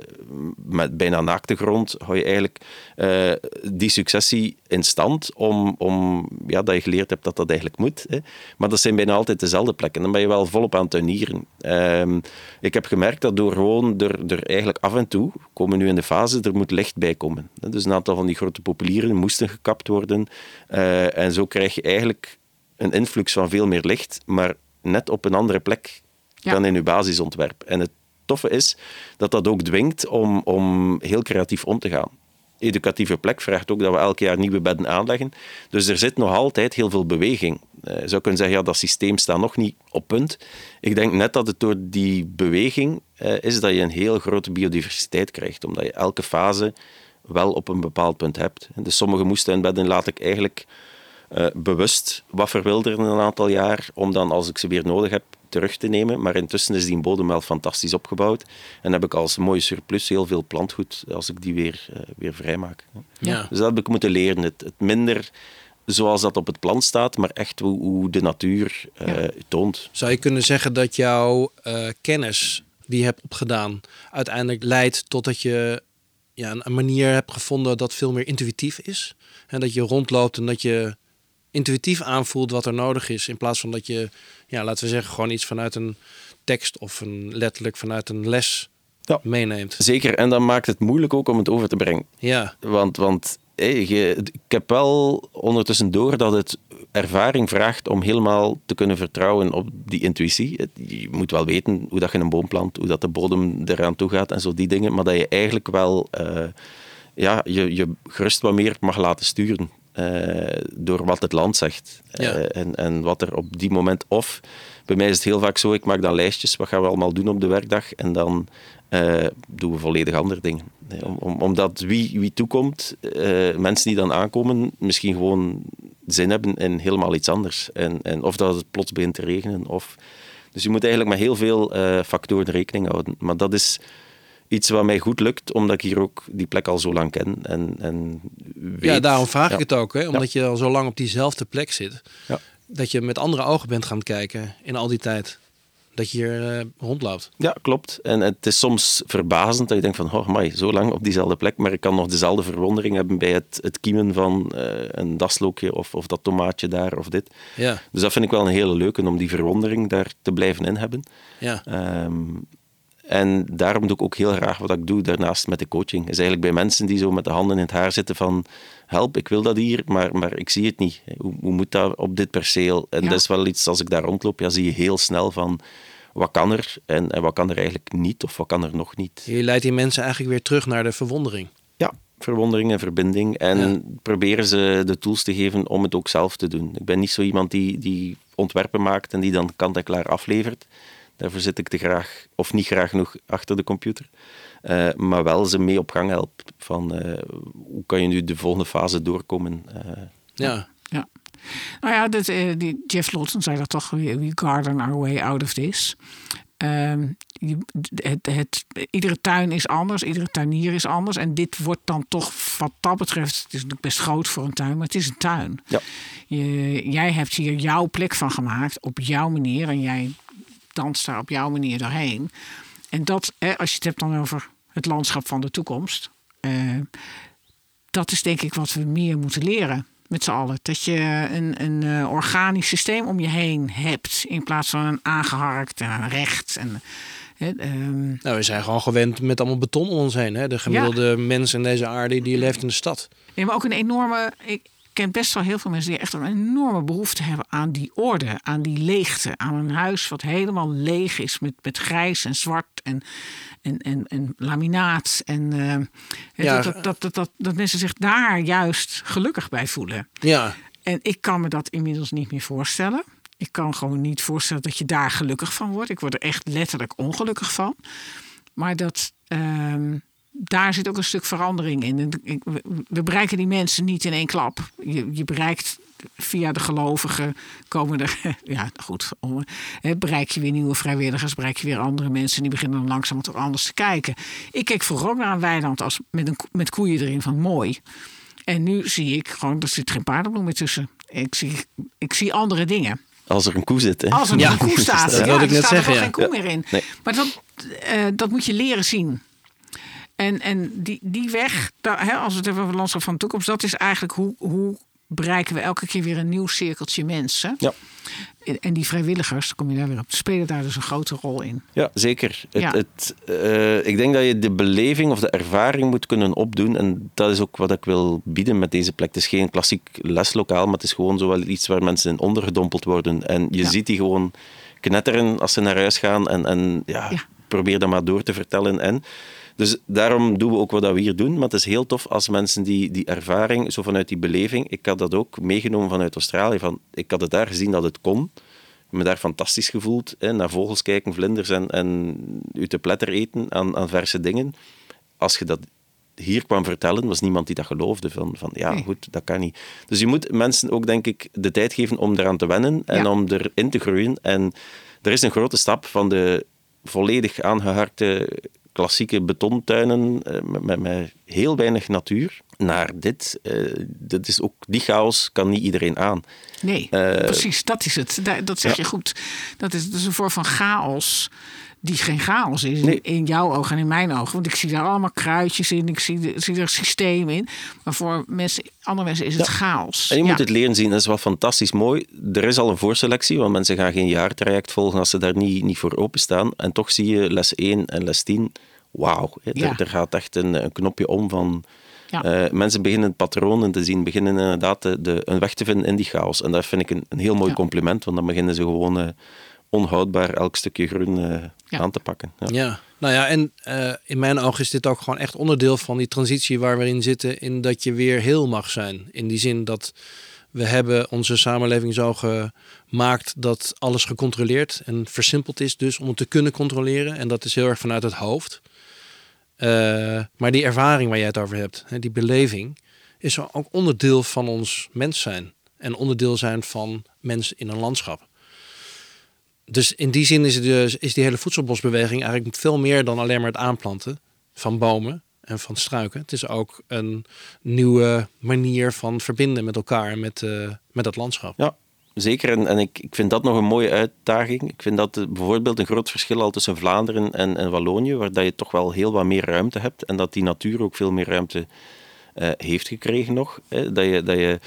met bijna naakte grond, hou je eigenlijk eh, die successie in stand om, om ja, dat je geleerd hebt dat dat eigenlijk moet. Hè. Maar dat zijn bijna altijd dezelfde plekken. Dan ben je wel volop aan het tuinieren. Ehm, ik heb gemerkt dat door gewoon er, er eigenlijk af en toe, komen nu in de fase, er moet licht bij komen. Dus een aantal van die grote populieren moesten gekapt worden. Eh, en zo krijg je eigenlijk een influx van veel meer licht, maar net op een andere plek Dan in je basisontwerp. En het toffe is dat dat ook dwingt om, om heel creatief om te gaan. Educatieve plek vraagt ook dat we elk jaar nieuwe bedden aanleggen. Dus er zit nog altijd heel veel beweging. Eh, je zou kunnen zeggen, dat systeem staat nog niet op punt. Ik denk net dat het door die beweging eh, is dat je een heel grote biodiversiteit krijgt. Omdat je elke fase wel op een bepaald punt hebt. Dus sommige moestuinbedden laat ik eigenlijk eh, bewust wat verwilderen een aantal jaar, om dan als ik ze weer nodig heb terug te nemen. Maar intussen is die bodem wel fantastisch opgebouwd. En heb ik als mooie surplus heel veel plantgoed als ik die weer, eh, weer vrijmaak. Ja. Dus dat heb ik moeten leren. Het, het minder zoals dat op het plan staat, maar echt hoe, hoe de natuur eh, toont. Zou je kunnen zeggen dat jouw eh, kennis die je hebt opgedaan uiteindelijk leidt tot dat je ja, een, een manier hebt gevonden dat veel meer intuïtief is? En dat je rondloopt en dat je intuïtief aanvoelt wat er nodig is. In plaats van dat je, ja, laten we zeggen, gewoon iets vanuit een tekst of een, letterlijk vanuit een les Ja. meeneemt. Zeker, en dat maakt het moeilijk ook om het over te brengen. Ja, Want, want je- ik heb wel ondertussen door dat het ervaring vraagt om helemaal te kunnen vertrouwen op die intuïtie. Je moet wel weten hoe dat je een boom plant, hoe dat de bodem eraan toe gaat en zo die dingen. Maar dat je eigenlijk wel eh, ja, je, je gerust wat meer mag laten sturen. Eh, door wat het land zegt. Ja. Eh, en, en wat er op die moment... Of, bij mij is het heel vaak zo, ik maak dan lijstjes, wat gaan we allemaal doen op de werkdag? En dan eh, doen we volledig andere dingen. Nee, om, om, omdat wie, wie toekomt, mensen die dan aankomen, misschien gewoon zin hebben in helemaal iets anders. En, en of dat het plots begint te regenen. Of... Dus je moet eigenlijk met heel veel factoren rekening houden. Maar dat is iets wat mij goed lukt, omdat ik hier ook die plek al zo lang ken. En, en weet, ja daarom vraag Ja. ik het ook. Hè? Omdat je al zo lang op diezelfde plek zit. Ja. Dat je met andere ogen bent gaan kijken in al die tijd. Dat je hier eh, rondloopt. Ja, klopt. En het is soms verbazend dat je denkt van, oh my, zo lang op diezelfde plek, maar ik kan nog dezelfde verwondering hebben bij het, het kiemen van eh, een daslookje of, of dat tomaatje daar of dit. Ja, Dus dat vind ik wel een hele leuke, om die verwondering daar te blijven in hebben. ja. Ehm, en daarom doe ik ook heel graag wat ik doe daarnaast met de coaching. Is eigenlijk bij mensen die zo met de handen in het haar zitten van help, ik wil dat hier, maar, maar ik zie het niet. Hoe, hoe moet dat op dit perceel? En Ja. dat is wel iets, als ik daar rondloop, ja, zie je heel snel van wat kan er en, en wat kan er eigenlijk niet of wat kan er nog niet. Je leidt die mensen eigenlijk weer terug naar de verwondering. Ja, verwondering en verbinding. En proberen ze de tools te geven om het ook zelf te doen. Ik ben niet zo iemand die, die ontwerpen maakt en die dan kant en klaar aflevert. Daarvoor zit ik te graag, of niet graag genoeg, achter de computer. Uh, maar wel ze mee op gang helpt. Van uh, hoe kan je nu de volgende fase doorkomen? Uh, ja. ja. Nou ja, dit, die Jeff Lawson zei dat toch, we garden our way out of this. Um, het, het, iedere tuin is anders, iedere tuinier is anders. En dit wordt dan toch, wat dat betreft, het is natuurlijk best groot voor een tuin, maar het is een tuin. Ja. Je, jij hebt hier jouw plek van gemaakt, op jouw manier. En jij danst daar op jouw manier doorheen. En dat, als je het hebt dan over het landschap van de toekomst. Uh, dat is denk ik wat we meer moeten leren met z'n allen. Dat je een, een uh, organisch systeem om je heen hebt. In plaats van een aangeharkt en een recht. En, um... Nou, we zijn gewoon gewend met allemaal beton om ons heen. Hè? De gemiddelde ja. mens in deze aarde die leeft in de stad. Nee, maar ook een enorme. Ik ken best wel heel veel mensen die echt een enorme behoefte hebben aan die orde, aan die leegte. Aan een huis wat helemaal leeg is met, met grijs en zwart en en, en, en laminaat. En uh, ja. dat, dat, dat, dat, dat mensen zich daar juist gelukkig bij voelen. Ja. En ik kan me dat inmiddels niet meer voorstellen. Ik kan gewoon niet voorstellen dat je daar gelukkig van wordt. Ik word er echt letterlijk ongelukkig van. Maar dat, uh, daar zit ook een stuk verandering in. We bereiken die mensen niet in één klap. Je, je bereikt via de gelovigen komen er, [LAUGHS] ja goed, bereik je weer nieuwe vrijwilligers, bereik je weer andere mensen die beginnen dan langzaam toch anders te kijken. Ik keek vroeger ook naar een weiland als met, een, met koeien erin van mooi. En nu zie ik gewoon, er zit geen paardenbloem meer tussen. Ik zie, ik zie andere dingen. Als er een koe zit. Hè? Als er ja. een koe staat. [LAUGHS] dat ja, wil ik net staat zeggen. er Ja. geen koe meer in. Nee. Maar dat, uh, dat moet je leren zien. En, en die, die weg, daar, hè, als we het hebben over landschap van de toekomst, dat is eigenlijk hoe, hoe bereiken we elke keer weer een nieuw cirkeltje mensen. Ja. En die vrijwilligers, kom je daar weer op, spelen daar dus een grote rol in. Ja, zeker. Het, Ja. Het, eh, ik denk dat je de beleving of de ervaring moet kunnen opdoen. En dat is ook wat ik wil bieden met deze plek. Het is geen klassiek leslokaal, maar het is gewoon zo wel iets waar mensen in ondergedompeld worden. En je Ja. ziet die gewoon knetteren als ze naar huis gaan. En, en Ja. probeer dat maar door te vertellen. En dus daarom doen we ook wat we hier doen. Maar het is heel tof als mensen die, die ervaring, zo vanuit die beleving... Ik had dat ook meegenomen vanuit Australië. Van, ik had het daar gezien dat het kon. Ik heb me daar fantastisch gevoeld. Hè, naar vogels kijken, vlinders en, en u te pletter eten aan, aan verse dingen. Als je dat hier kwam vertellen, was niemand die dat geloofde. Van, van ja, Nee. goed, dat kan niet. Dus je moet mensen ook, denk ik, de tijd geven om eraan te wennen en Ja. om erin te groeien. En er is een grote stap van de volledig aangeharkte klassieke betontuinen eh, met, met, met heel weinig natuur naar dit. Eh, dit is ook, die chaos kan niet iedereen aan. Nee, Eh, precies, dat is het. Da- Dat zeg ja. je goed. Dat is dus een vorm van chaos die geen chaos is Nee. in jouw ogen en in mijn ogen. Want ik zie daar allemaal kruidjes in, ik zie, zie er systeem in. Maar voor mensen, andere mensen is het Ja. chaos. En je Ja. moet het leren zien, dat is wel fantastisch mooi. Er is al een voorselectie, want mensen gaan geen jaartraject volgen als ze daar niet, niet voor openstaan. En toch zie je les 1 en les 10, wauw. Ja. Er, er gaat echt een, een knopje om van... Ja. eh, mensen beginnen patronen te zien, beginnen inderdaad de, de, een weg te vinden in die chaos. En dat vind ik een, een heel mooi Ja. compliment, want dan beginnen ze gewoon eh, onhoudbaar elk stukje groen eh, Ja. aan te pakken. Ja. Ja, nou ja, en eh, in mijn ogen is dit ook gewoon echt onderdeel van die transitie waar we in zitten. In dat je weer heel mag zijn. In die zin dat we hebben onze samenleving zo gemaakt dat alles gecontroleerd en versimpeld is. Dus om het te kunnen controleren. En dat is heel erg vanuit het hoofd. Eh, maar die ervaring waar jij het over hebt, hè, die beleving, is ook onderdeel van ons mens zijn. En onderdeel zijn van mens in een landschap. Dus in die zin is, dus, is die hele voedselbosbeweging eigenlijk veel meer dan alleen maar het aanplanten van bomen en van struiken. Het is ook een nieuwe manier van verbinden met elkaar en met, eh, met dat landschap. Ja, zeker. En, en ik, ik vind dat nog een mooie uitdaging. Ik vind dat bijvoorbeeld een groot verschil al tussen Vlaanderen en, en Wallonië, waar dat je toch wel heel wat meer ruimte hebt en dat die natuur ook veel meer ruimte eh, heeft gekregen nog. Hè? Dat, je, dat je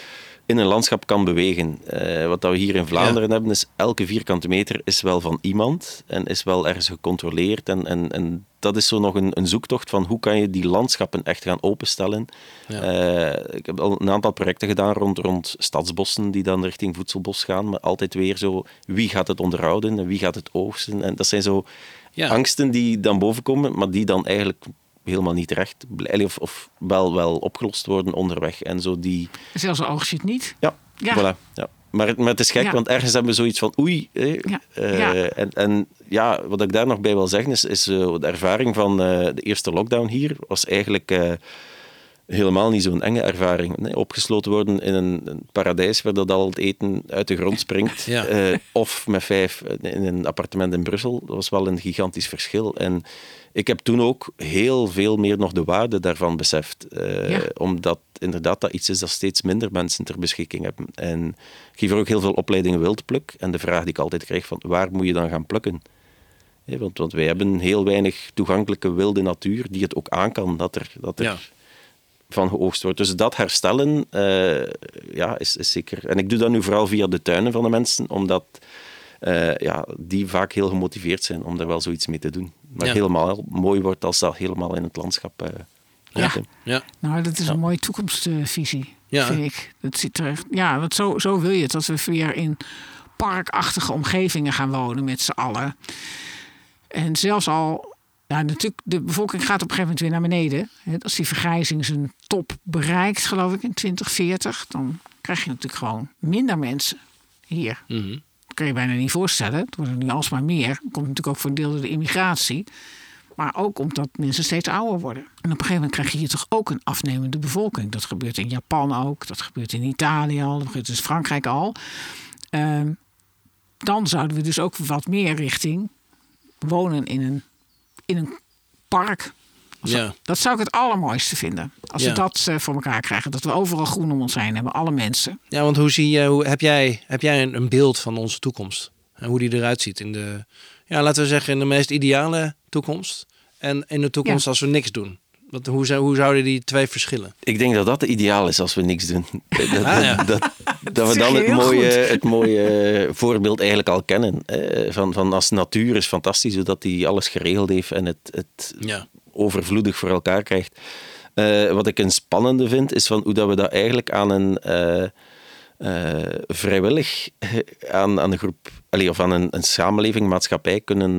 in een landschap kan bewegen. Eh, wat dat we hier in Vlaanderen hebben, is elke vierkante meter is wel van iemand en is wel ergens gecontroleerd. En, en, en dat is zo nog een, een zoektocht van hoe kan je die landschappen echt gaan openstellen. Ja. Eh, ik heb al een aantal projecten gedaan rond, rond stadsbossen die dan richting voedselbos gaan, maar altijd weer zo, wie gaat het onderhouden en wie gaat het oogsten? En dat zijn zo Ja. angsten die dan bovenkomen, maar die dan eigenlijk helemaal niet terecht. Of, of wel, wel opgelost worden onderweg. En zo die... Zelfs al niet. Ja, Ja. voilà. Ja. Maar, het- maar het is gek, Ja. want ergens hebben we zoiets van oei. Ja. eh, Ja. En, en ja, wat ik daar nog bij wil zeggen is, is eh, de ervaring van eh, de eerste lockdown hier was eigenlijk eh, helemaal niet zo'n enge ervaring. Nee, opgesloten worden in een, een paradijs waar dat al het eten uit de grond springt. Ja. eh, of met vijf in een appartement in Brussel. Dat was wel een gigantisch verschil. En ik heb toen ook heel veel meer nog de waarde daarvan beseft. Eh, Ja. Omdat inderdaad dat iets is dat steeds minder mensen ter beschikking hebben. En ik geef er ook heel veel opleidingen wildpluk. En de vraag die ik altijd krijg van waar moet je dan gaan plukken? Want, want wij hebben heel weinig toegankelijke wilde natuur die het ook aan kan dat er, dat er Ja. van geoogst wordt. Dus dat herstellen eh, ja, is, is zeker... En ik doe dat nu vooral via de tuinen van de mensen, omdat eh, ja, die vaak heel gemotiveerd zijn om daar wel zoiets mee te doen. Maar Ja. helemaal mooi wordt als dat helemaal in het landschap eh Ja. komt. Ja. Nou, dat is een mooie toekomstvisie, Ja. vind ik. Dat zit er, ja, want zo, zo wil je het. Dat we weer in parkachtige omgevingen gaan wonen met z'n allen. En zelfs al, ja, natuurlijk, de bevolking gaat op een gegeven moment weer naar beneden. Hè, Als die vergrijzing zijn top bereikt, geloof ik, in 2040, dan krijg je natuurlijk gewoon minder mensen hier. Mhm. Dat kun je bijna niet voorstellen. Het worden nu alsmaar meer. Dat komt natuurlijk ook voor deel door de immigratie. Maar ook omdat mensen steeds ouder worden. En op een gegeven moment krijg je hier toch ook een afnemende bevolking. Dat gebeurt in Japan ook. Dat gebeurt in Italië al. Dat gebeurt in Frankrijk al. Ehm, dan zouden we dus ook wat meer richting wonen in een, in een park. Als Ja. dat, dat zou ik het allermooiste vinden. Als Ja. we dat eh, voor elkaar krijgen. Dat we overal groen om ons heen hebben. Alle mensen. Ja, want hoe zie je, hoe, heb jij, heb jij een, een beeld van onze toekomst? En hoe die eruit ziet in de, ja, laten we zeggen, in de meest ideale toekomst. En in de toekomst Ja. als we niks doen. Wat, hoe, zou, hoe zouden die twee verschillen? Ik denk dat dat ideaal is als we niks doen. [LAUGHS] Dat, Ah, ja. dat, dat, [LAUGHS] dat we dan het mooie, goed. [LAUGHS] het mooie voorbeeld eigenlijk al kennen. Eh, van, van als natuur is fantastisch, zodat hij alles geregeld heeft en het, het Ja. Overvloedig voor elkaar krijgt. Eh, wat ik een spannende vind, is van hoe dat we dat eigenlijk aan een eh, eh, vrijwillig aan, aan een groep, allee, of aan een, een samenleving, maatschappij kunnen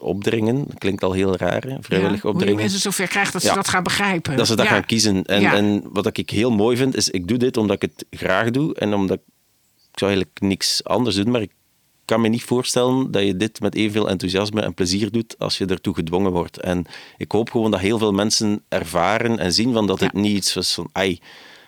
opdringen. Dat klinkt al heel raar, hè? vrijwillig Ja, Hoe je opdringen. mensen zover krijgt dat ze dat gaan begrijpen. Dat ze dat Ja. gaan kiezen. En, en wat ik heel mooi vind, is ik doe dit omdat ik het graag doe en omdat ik, ik zou eigenlijk niks anders doen, maar ik kan me niet voorstellen dat je dit met evenveel enthousiasme en plezier doet als je ertoe gedwongen wordt. En ik hoop gewoon dat heel veel mensen ervaren en zien van dat het Ja. niet iets is van ai,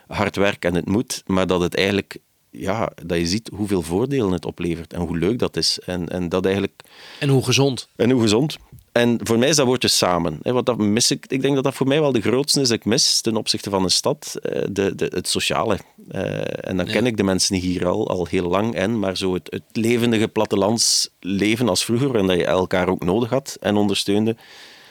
hard werk en het moet, maar dat het eigenlijk ja, dat je ziet hoeveel voordelen het oplevert en hoe leuk dat is. En, en dat eigenlijk En hoe gezond. en hoe gezond. En voor mij is dat woordje samen. Hè, want dat mis ik. Ik denk dat dat voor mij wel de grootste is dat ik mis ten opzichte van een stad. eh, De, de, het sociale. Eh, en dan Ja. ken ik de mensen hier al, al heel lang. En, maar zo het, het levendige plattelandsleven als vroeger, en dat je elkaar ook nodig had en ondersteunde,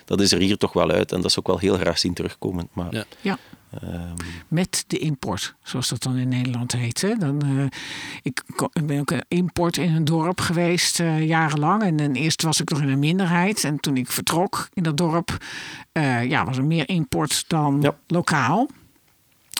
dat is er hier toch wel uit. En dat is ook wel heel graag zien terugkomen. Maar, Ja. Ja. ehm, Met de import, zoals dat dan in Nederland heet. Hè. Dan, eh, ik, ben ook een import in een dorp geweest eh, jarenlang. En, eerst was ik nog in een minderheid. En toen ik vertrok in dat dorp, eh, ja, was er meer import dan Ja. lokaal.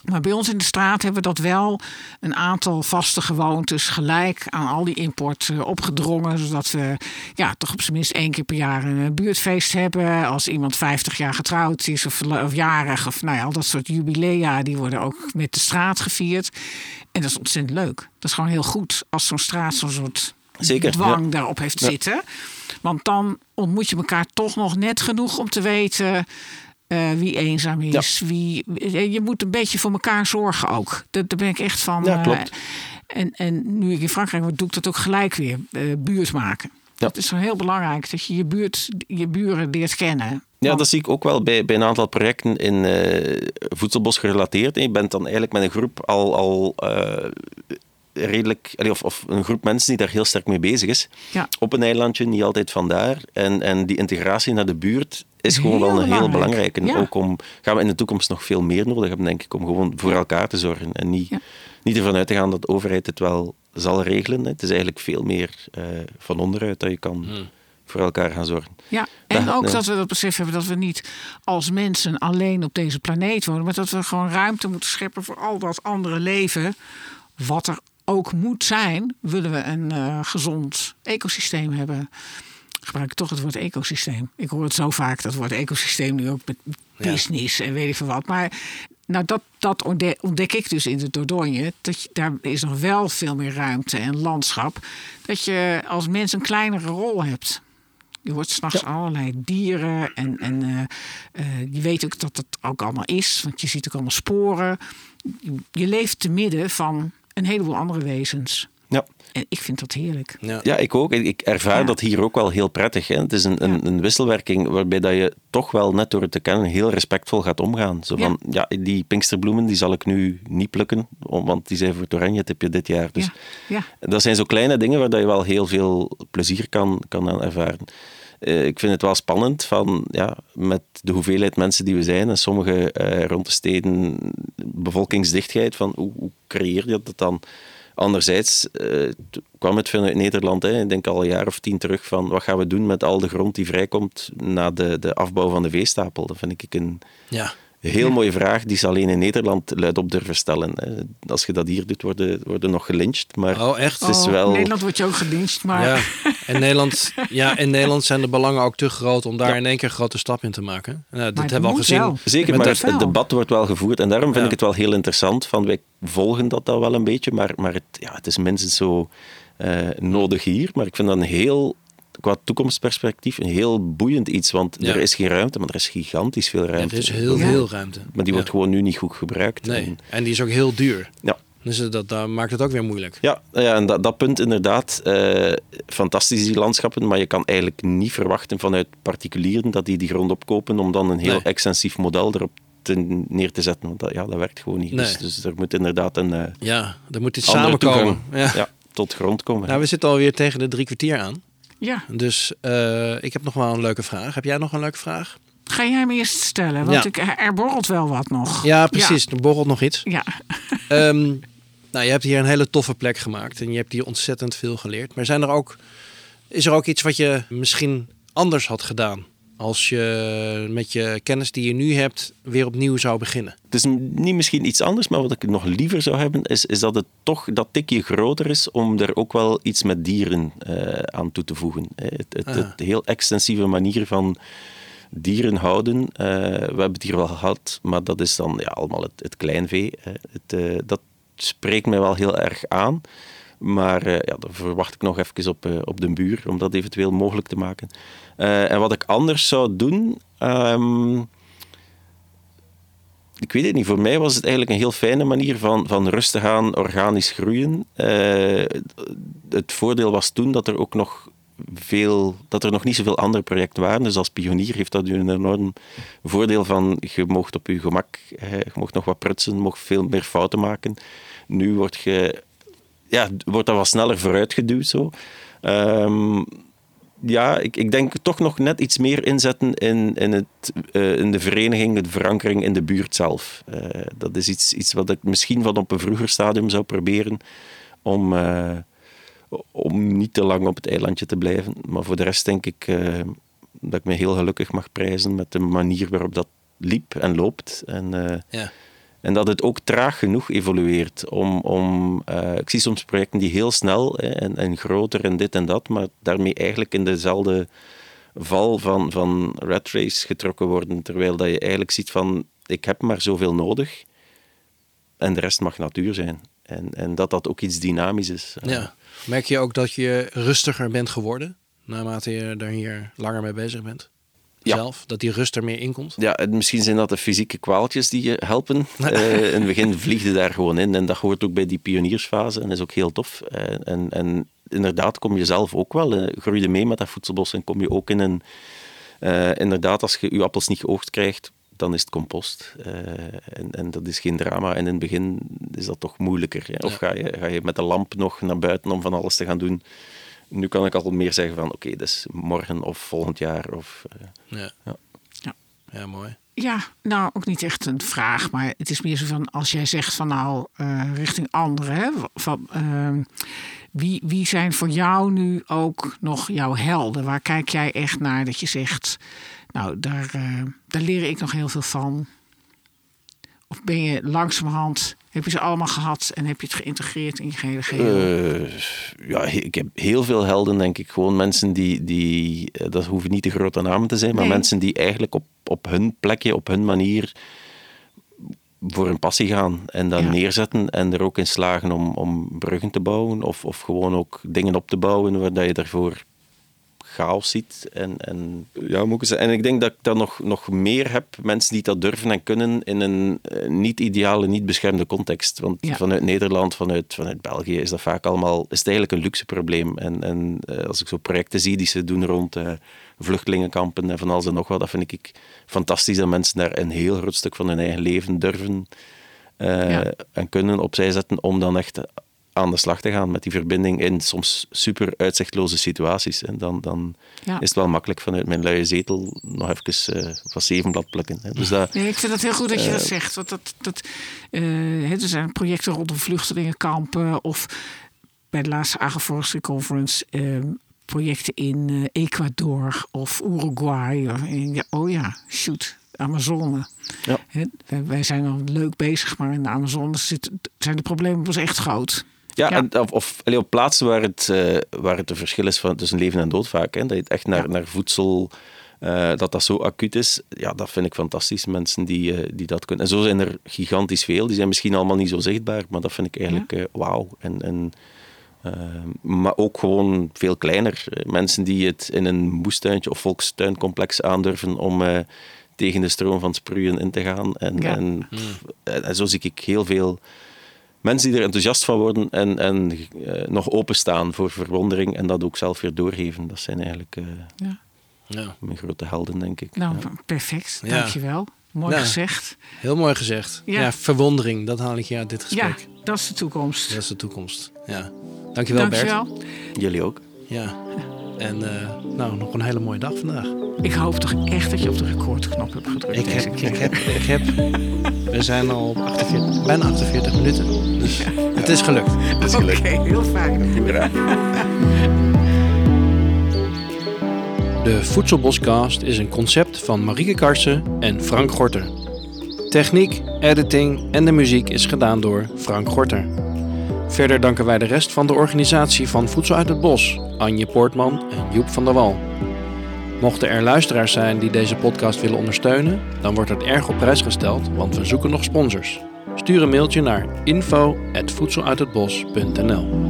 Maar bij ons in de straat hebben we dat wel een aantal vaste gewoontes gelijk aan al die import eh, opgedrongen. Zodat we ja, toch op zijn minst één keer per jaar een eh, buurtfeest hebben. Als iemand 50 jaar getrouwd is of, of jarig. Of nou ja, al dat soort jubilea, die worden ook met de straat gevierd. En dat is ontzettend leuk. Dat is gewoon heel goed als zo'n straat zo'n soort Zeker, dwang ja. daarop heeft Ja. zitten. Want dan ontmoet je elkaar toch nog net genoeg om te weten eh, wie eenzaam is. Wie, je moet een beetje voor elkaar zorgen ook. Daar, daar ben ik echt van. Ja, eh, klopt. en, en nu ik in Frankrijk word, doe ik dat ook gelijk weer. eh, buurt maken. Ja. Het is heel belangrijk dat je je, buurt, je buren leert kennen. Ja, dat zie ik ook wel bij, bij een aantal projecten in eh, voedselbos gerelateerd. Je bent dan eigenlijk met een groep al, al eh, redelijk, of, of een groep mensen die daar heel sterk mee bezig is. Ja. Op een eilandje, niet altijd vandaar. En, en die integratie naar de buurt is gewoon Heel wel een heel belangrijk. belangrijke. En Ja. ook om, gaan we in de toekomst nog veel meer nodig hebben, denk ik, om gewoon voor elkaar te zorgen. En niet, Ja. niet ervan uit te gaan dat de overheid het wel zal regelen. Het is eigenlijk veel meer eh, van onderuit dat je kan voor elkaar gaan zorgen. Ja, en ook ja. dat we dat besef hebben dat we niet als mensen alleen op deze planeet wonen, maar dat we gewoon ruimte moeten scheppen voor al dat andere leven. Wat er ook moet zijn, willen we een eh, gezond ecosysteem hebben. gebruik ik toch het woord ecosysteem. Ik hoor het zo vaak, dat woord ecosysteem nu ook met business en weet ik veel wat. Maar nou, dat, dat ontdek ik dus in de Dordogne. Dat je, daar is nog wel veel meer ruimte en landschap. Dat je als mens een kleinere rol hebt. Je hoort s'nachts ja. allerlei dieren. En, en uh, uh, je weet ook dat het ook allemaal is. Want je ziet ook allemaal sporen. Je leeft te midden van een heleboel andere wezens. Ja. En ik vind dat heerlijk. Ja, ja ik ook. Ik ervaar dat hier ook wel heel prettig. Hè. Het is een, een, een, wisselwerking waarbij dat je toch wel net door het te kennen heel respectvol gaat omgaan. Zo van, ja, die pinksterbloemen die zal ik nu niet plukken, want die zijn voor het oranje tipje dit jaar. Dus ja. dat zijn zo kleine dingen waar dat je wel heel veel plezier kan, kan aan ervaren. Uh, ik vind het wel spannend van, ja, met de hoeveelheid mensen die we zijn en sommige uh, rond de steden bevolkingsdichtheid, van hoe, hoe creëer je dat dan? Anderzijds uh, kwam het vanuit Nederland, hè, ik denk al een jaar of tien terug, van wat gaan we doen met al de grond die vrijkomt na de, de afbouw van de veestapel? Dat vind ik een ja. heel mooie vraag die ze alleen in Nederland luidop durven stellen. Hè. Als je dat hier doet, worden, worden nog gelyncht. Maar oh, echt? Het is Oh, wel... In Nederland word je ook gedienst, maar... Ja. [LAUGHS] In Nederland, [LAUGHS] ja, in Nederland zijn de belangen ook te groot om daar ja. in één keer een grote stap in te maken. Nou, dit Maar hebben we al gezien. wel. Zeker, Met maar het, het debat wordt wel gevoerd. En daarom vind Ja. ik het wel heel interessant. Van, wij volgen dat dan wel een beetje, maar, maar het, ja, het is minstens zo eh, nodig hier. Maar ik vind dat een heel, qua toekomstperspectief, een heel boeiend iets. Want Ja. er is geen ruimte, maar er is gigantisch veel Ja, ruimte. er is heel Ja. veel ruimte. Maar die wordt Ja. gewoon nu niet goed gebruikt. Nee, En- en die is ook heel duur. ja. Dus dat, dat maakt het ook weer moeilijk. Ja, ja, en dat, dat punt inderdaad. eh, fantastisch, die landschappen. Maar je kan eigenlijk niet verwachten vanuit particulieren dat die die grond opkopen om dan een heel Nee. extensief model erop te, neer te zetten. Want dat, ja, dat werkt gewoon niet. Nee. Dus, dus er moet inderdaad een eh, Ja, er moet iets samenkomen. Ja. ja, tot grond komen. Nou, we zitten alweer tegen de drie kwartier aan. Ja. Dus eh, ik heb nog wel een leuke vraag. Heb jij nog een leuke vraag? Ga jij hem eerst stellen? Want Ja. ik, er borrelt wel wat nog. Ja, precies. Er borrelt nog iets. Ja. Ehm, [LAUGHS] nou, je hebt hier een hele toffe plek gemaakt en je hebt hier ontzettend veel geleerd. Maar zijn er ook, is er ook iets wat je misschien anders had gedaan als je met je kennis die je nu hebt weer opnieuw zou beginnen? Het is niet misschien iets anders, maar wat ik nog liever zou hebben, is, is dat het toch dat tikje groter is om er ook wel iets met dieren eh, aan toe te voegen. Eh, Het, het, Ah. het heel extensieve manier van dieren houden. eh, we hebben het hier wel gehad, maar dat is dan ja, allemaal het, het kleinvee. Het, dat spreekt mij wel heel erg aan. Maar eh, ja, verwacht ik nog even op, eh, op de buur om dat eventueel mogelijk te maken. Eh, en wat ik anders zou doen. ehm, ik weet het niet. Voor mij was het eigenlijk een heel fijne manier van, van rustig aan organisch groeien. Het voordeel was toen dat er ook nog veel, dat er nog niet zoveel andere projecten waren. Dus als pionier heeft dat u een enorm voordeel van je mocht op je gemak, je mocht nog wat prutsen, mocht veel meer fouten maken. Nu word je, ja, wordt dat wat sneller vooruitgeduwd zo. Ehm, ja, ik, ik denk toch nog net iets meer inzetten in, in, het, eh, in de vereniging, de verankering in de buurt zelf. Eh, dat is iets, iets wat ik misschien van op een vroeger stadium zou proberen om, eh, om niet te lang op het eilandje te blijven. Maar voor de rest denk ik eh, dat ik me heel gelukkig mag prijzen met de manier waarop dat liep en loopt. En, eh, Ja. en dat het ook traag genoeg evolueert. Om, om, eh, ik zie soms projecten die heel snel hè, en, en groter en dit en dat, maar daarmee eigenlijk in dezelfde val van, van rat race getrokken worden. Terwijl dat je eigenlijk ziet van, ik heb maar zoveel nodig en de rest mag natuur zijn. En, en dat dat ook iets dynamisch is. Ja. Merk je ook dat je rustiger bent geworden naarmate je daar hier langer mee bezig bent? Ja. Zelf, dat die rust er meer in komt? Ja, en misschien zijn dat de fysieke kwaaltjes die je helpen. [LAUGHS] Eh, in het begin vliegde daar gewoon in. En dat hoort ook bij die pioniersfase en is ook heel tof. Eh, en, en inderdaad kom je zelf ook wel, eh, groei je mee met dat voedselbos en kom je ook in een... eh, inderdaad, als je je appels niet geoogst krijgt, dan is het compost. Eh, en, en dat is geen drama. En in het begin is dat toch moeilijker. Hè? Of Ja. ga, je, ga je met de lamp nog naar buiten om van alles te gaan doen. Nu kan ik al meer zeggen van, oké, dat is morgen of volgend jaar. Of, eh, Ja. Ja. Ja. Ja, mooi. Ja, nou ook niet echt een vraag, maar het is meer zo van als jij zegt van nou eh, richting anderen, hè, van, ehm, wie, wie zijn voor jou nu ook nog jouw helden? Waar kijk jij echt naar dat je zegt, nou daar, eh, daar leer ik nog heel veel van? Of ben je langzamerhand, heb je ze allemaal gehad en heb je het geïntegreerd in je gehele geheel? Uh, ja, ik heb heel veel helden, denk ik. Gewoon mensen die, die eh, dat hoeven niet de grote namen te zijn, maar Nee. mensen die eigenlijk op, op hun plekje, op hun manier voor hun passie gaan en dat Ja. neerzetten en er ook in slagen om, om bruggen te bouwen of, of gewoon ook dingen op te bouwen waar dat je daarvoor chaos ziet. En, en, ja, moet ik zeggen. en ik denk dat ik dat nog, nog meer heb, mensen die dat durven en kunnen in een eh, niet-ideale, niet beschermde context. Want Ja. vanuit Nederland, vanuit, vanuit België is dat vaak allemaal is het eigenlijk een luxe probleem. En, en eh, als ik zo projecten zie die ze doen rond eh, vluchtelingenkampen en van alles en nog wat, dat vind ik fantastisch dat mensen daar een heel groot stuk van hun eigen leven durven Ja. en kunnen opzij zetten om dan echt aan de slag te gaan met die verbinding in soms super uitzichtloze situaties. En dan, dan Ja. is het wel makkelijk vanuit mijn luie zetel nog even eh, van zevenblad plukken. Hè. Dus dat, Nee, ik vind het heel goed dat je dat Eh, zegt. Want dat, dat, eh, er zijn projecten rondom vluchtelingenkampen of bij de laatste Agroforestry Conference eh, projecten in Ecuador of Uruguay. Of in- ja, oh ja, shoot, Amazone. Ja. Wij, wij zijn al leuk bezig, maar in de Amazone zit, zijn de problemen pas echt groot. Ja, Ja. En, of, of allee, op plaatsen waar het, eh, waar het een verschil is van, tussen leven en dood vaak. Hè, dat je het echt naar, Ja. naar voedsel, eh, dat dat zo acuut is. Ja, dat vind ik fantastisch, mensen die, eh, die dat kunnen. En zo zijn er gigantisch veel. Die zijn misschien allemaal niet zo zichtbaar, maar dat vind ik eigenlijk eh, wauw. En, en, maar ook gewoon veel kleiner. Mensen die het in een moestuintje of volkstuincomplex aandurven om eh, tegen de stroom van sproeien in te gaan. En, Ja. en, en, en zo zie ik heel veel mensen die er enthousiast van worden en, en eh, nog openstaan voor verwondering en dat ook zelf weer doorgeven. Dat zijn eigenlijk eh, Ja. Ja. mijn grote helden, denk ik. Nou, Ja. perfect. Ja. Dankjewel. Mooi Ja. gezegd. Heel mooi gezegd. Ja. Ja. verwondering, dat haal ik je uit dit Ja, gesprek. dat is de toekomst. Dat is de toekomst. Ja. Dankjewel, Bert. Dankjewel. Jullie ook. Ja. En eh, nou, nog een hele mooie dag vandaag. Ik hoop toch echt dat je op de recordknop hebt gedrukt Ik deze heb, keer. ik heb, ik heb, we zijn al op 48, bijna 48 minuten. Dus [LAUGHS] het is gelukt. Oké, heel fijn. De Voedselboscast is een concept van Marieke Karsen en Frank Gorter. Techniek, editing en de muziek is gedaan door Frank Gorter. Verder danken wij de rest van de organisatie van Voedsel uit het Bos, Anje Poortman en Joep van der Wal. Mochten er luisteraars zijn die deze podcast willen ondersteunen, dan wordt het erg op prijs gesteld, want we zoeken nog sponsors. Stuur een mailtje naar info@voedseluithetbos.nl.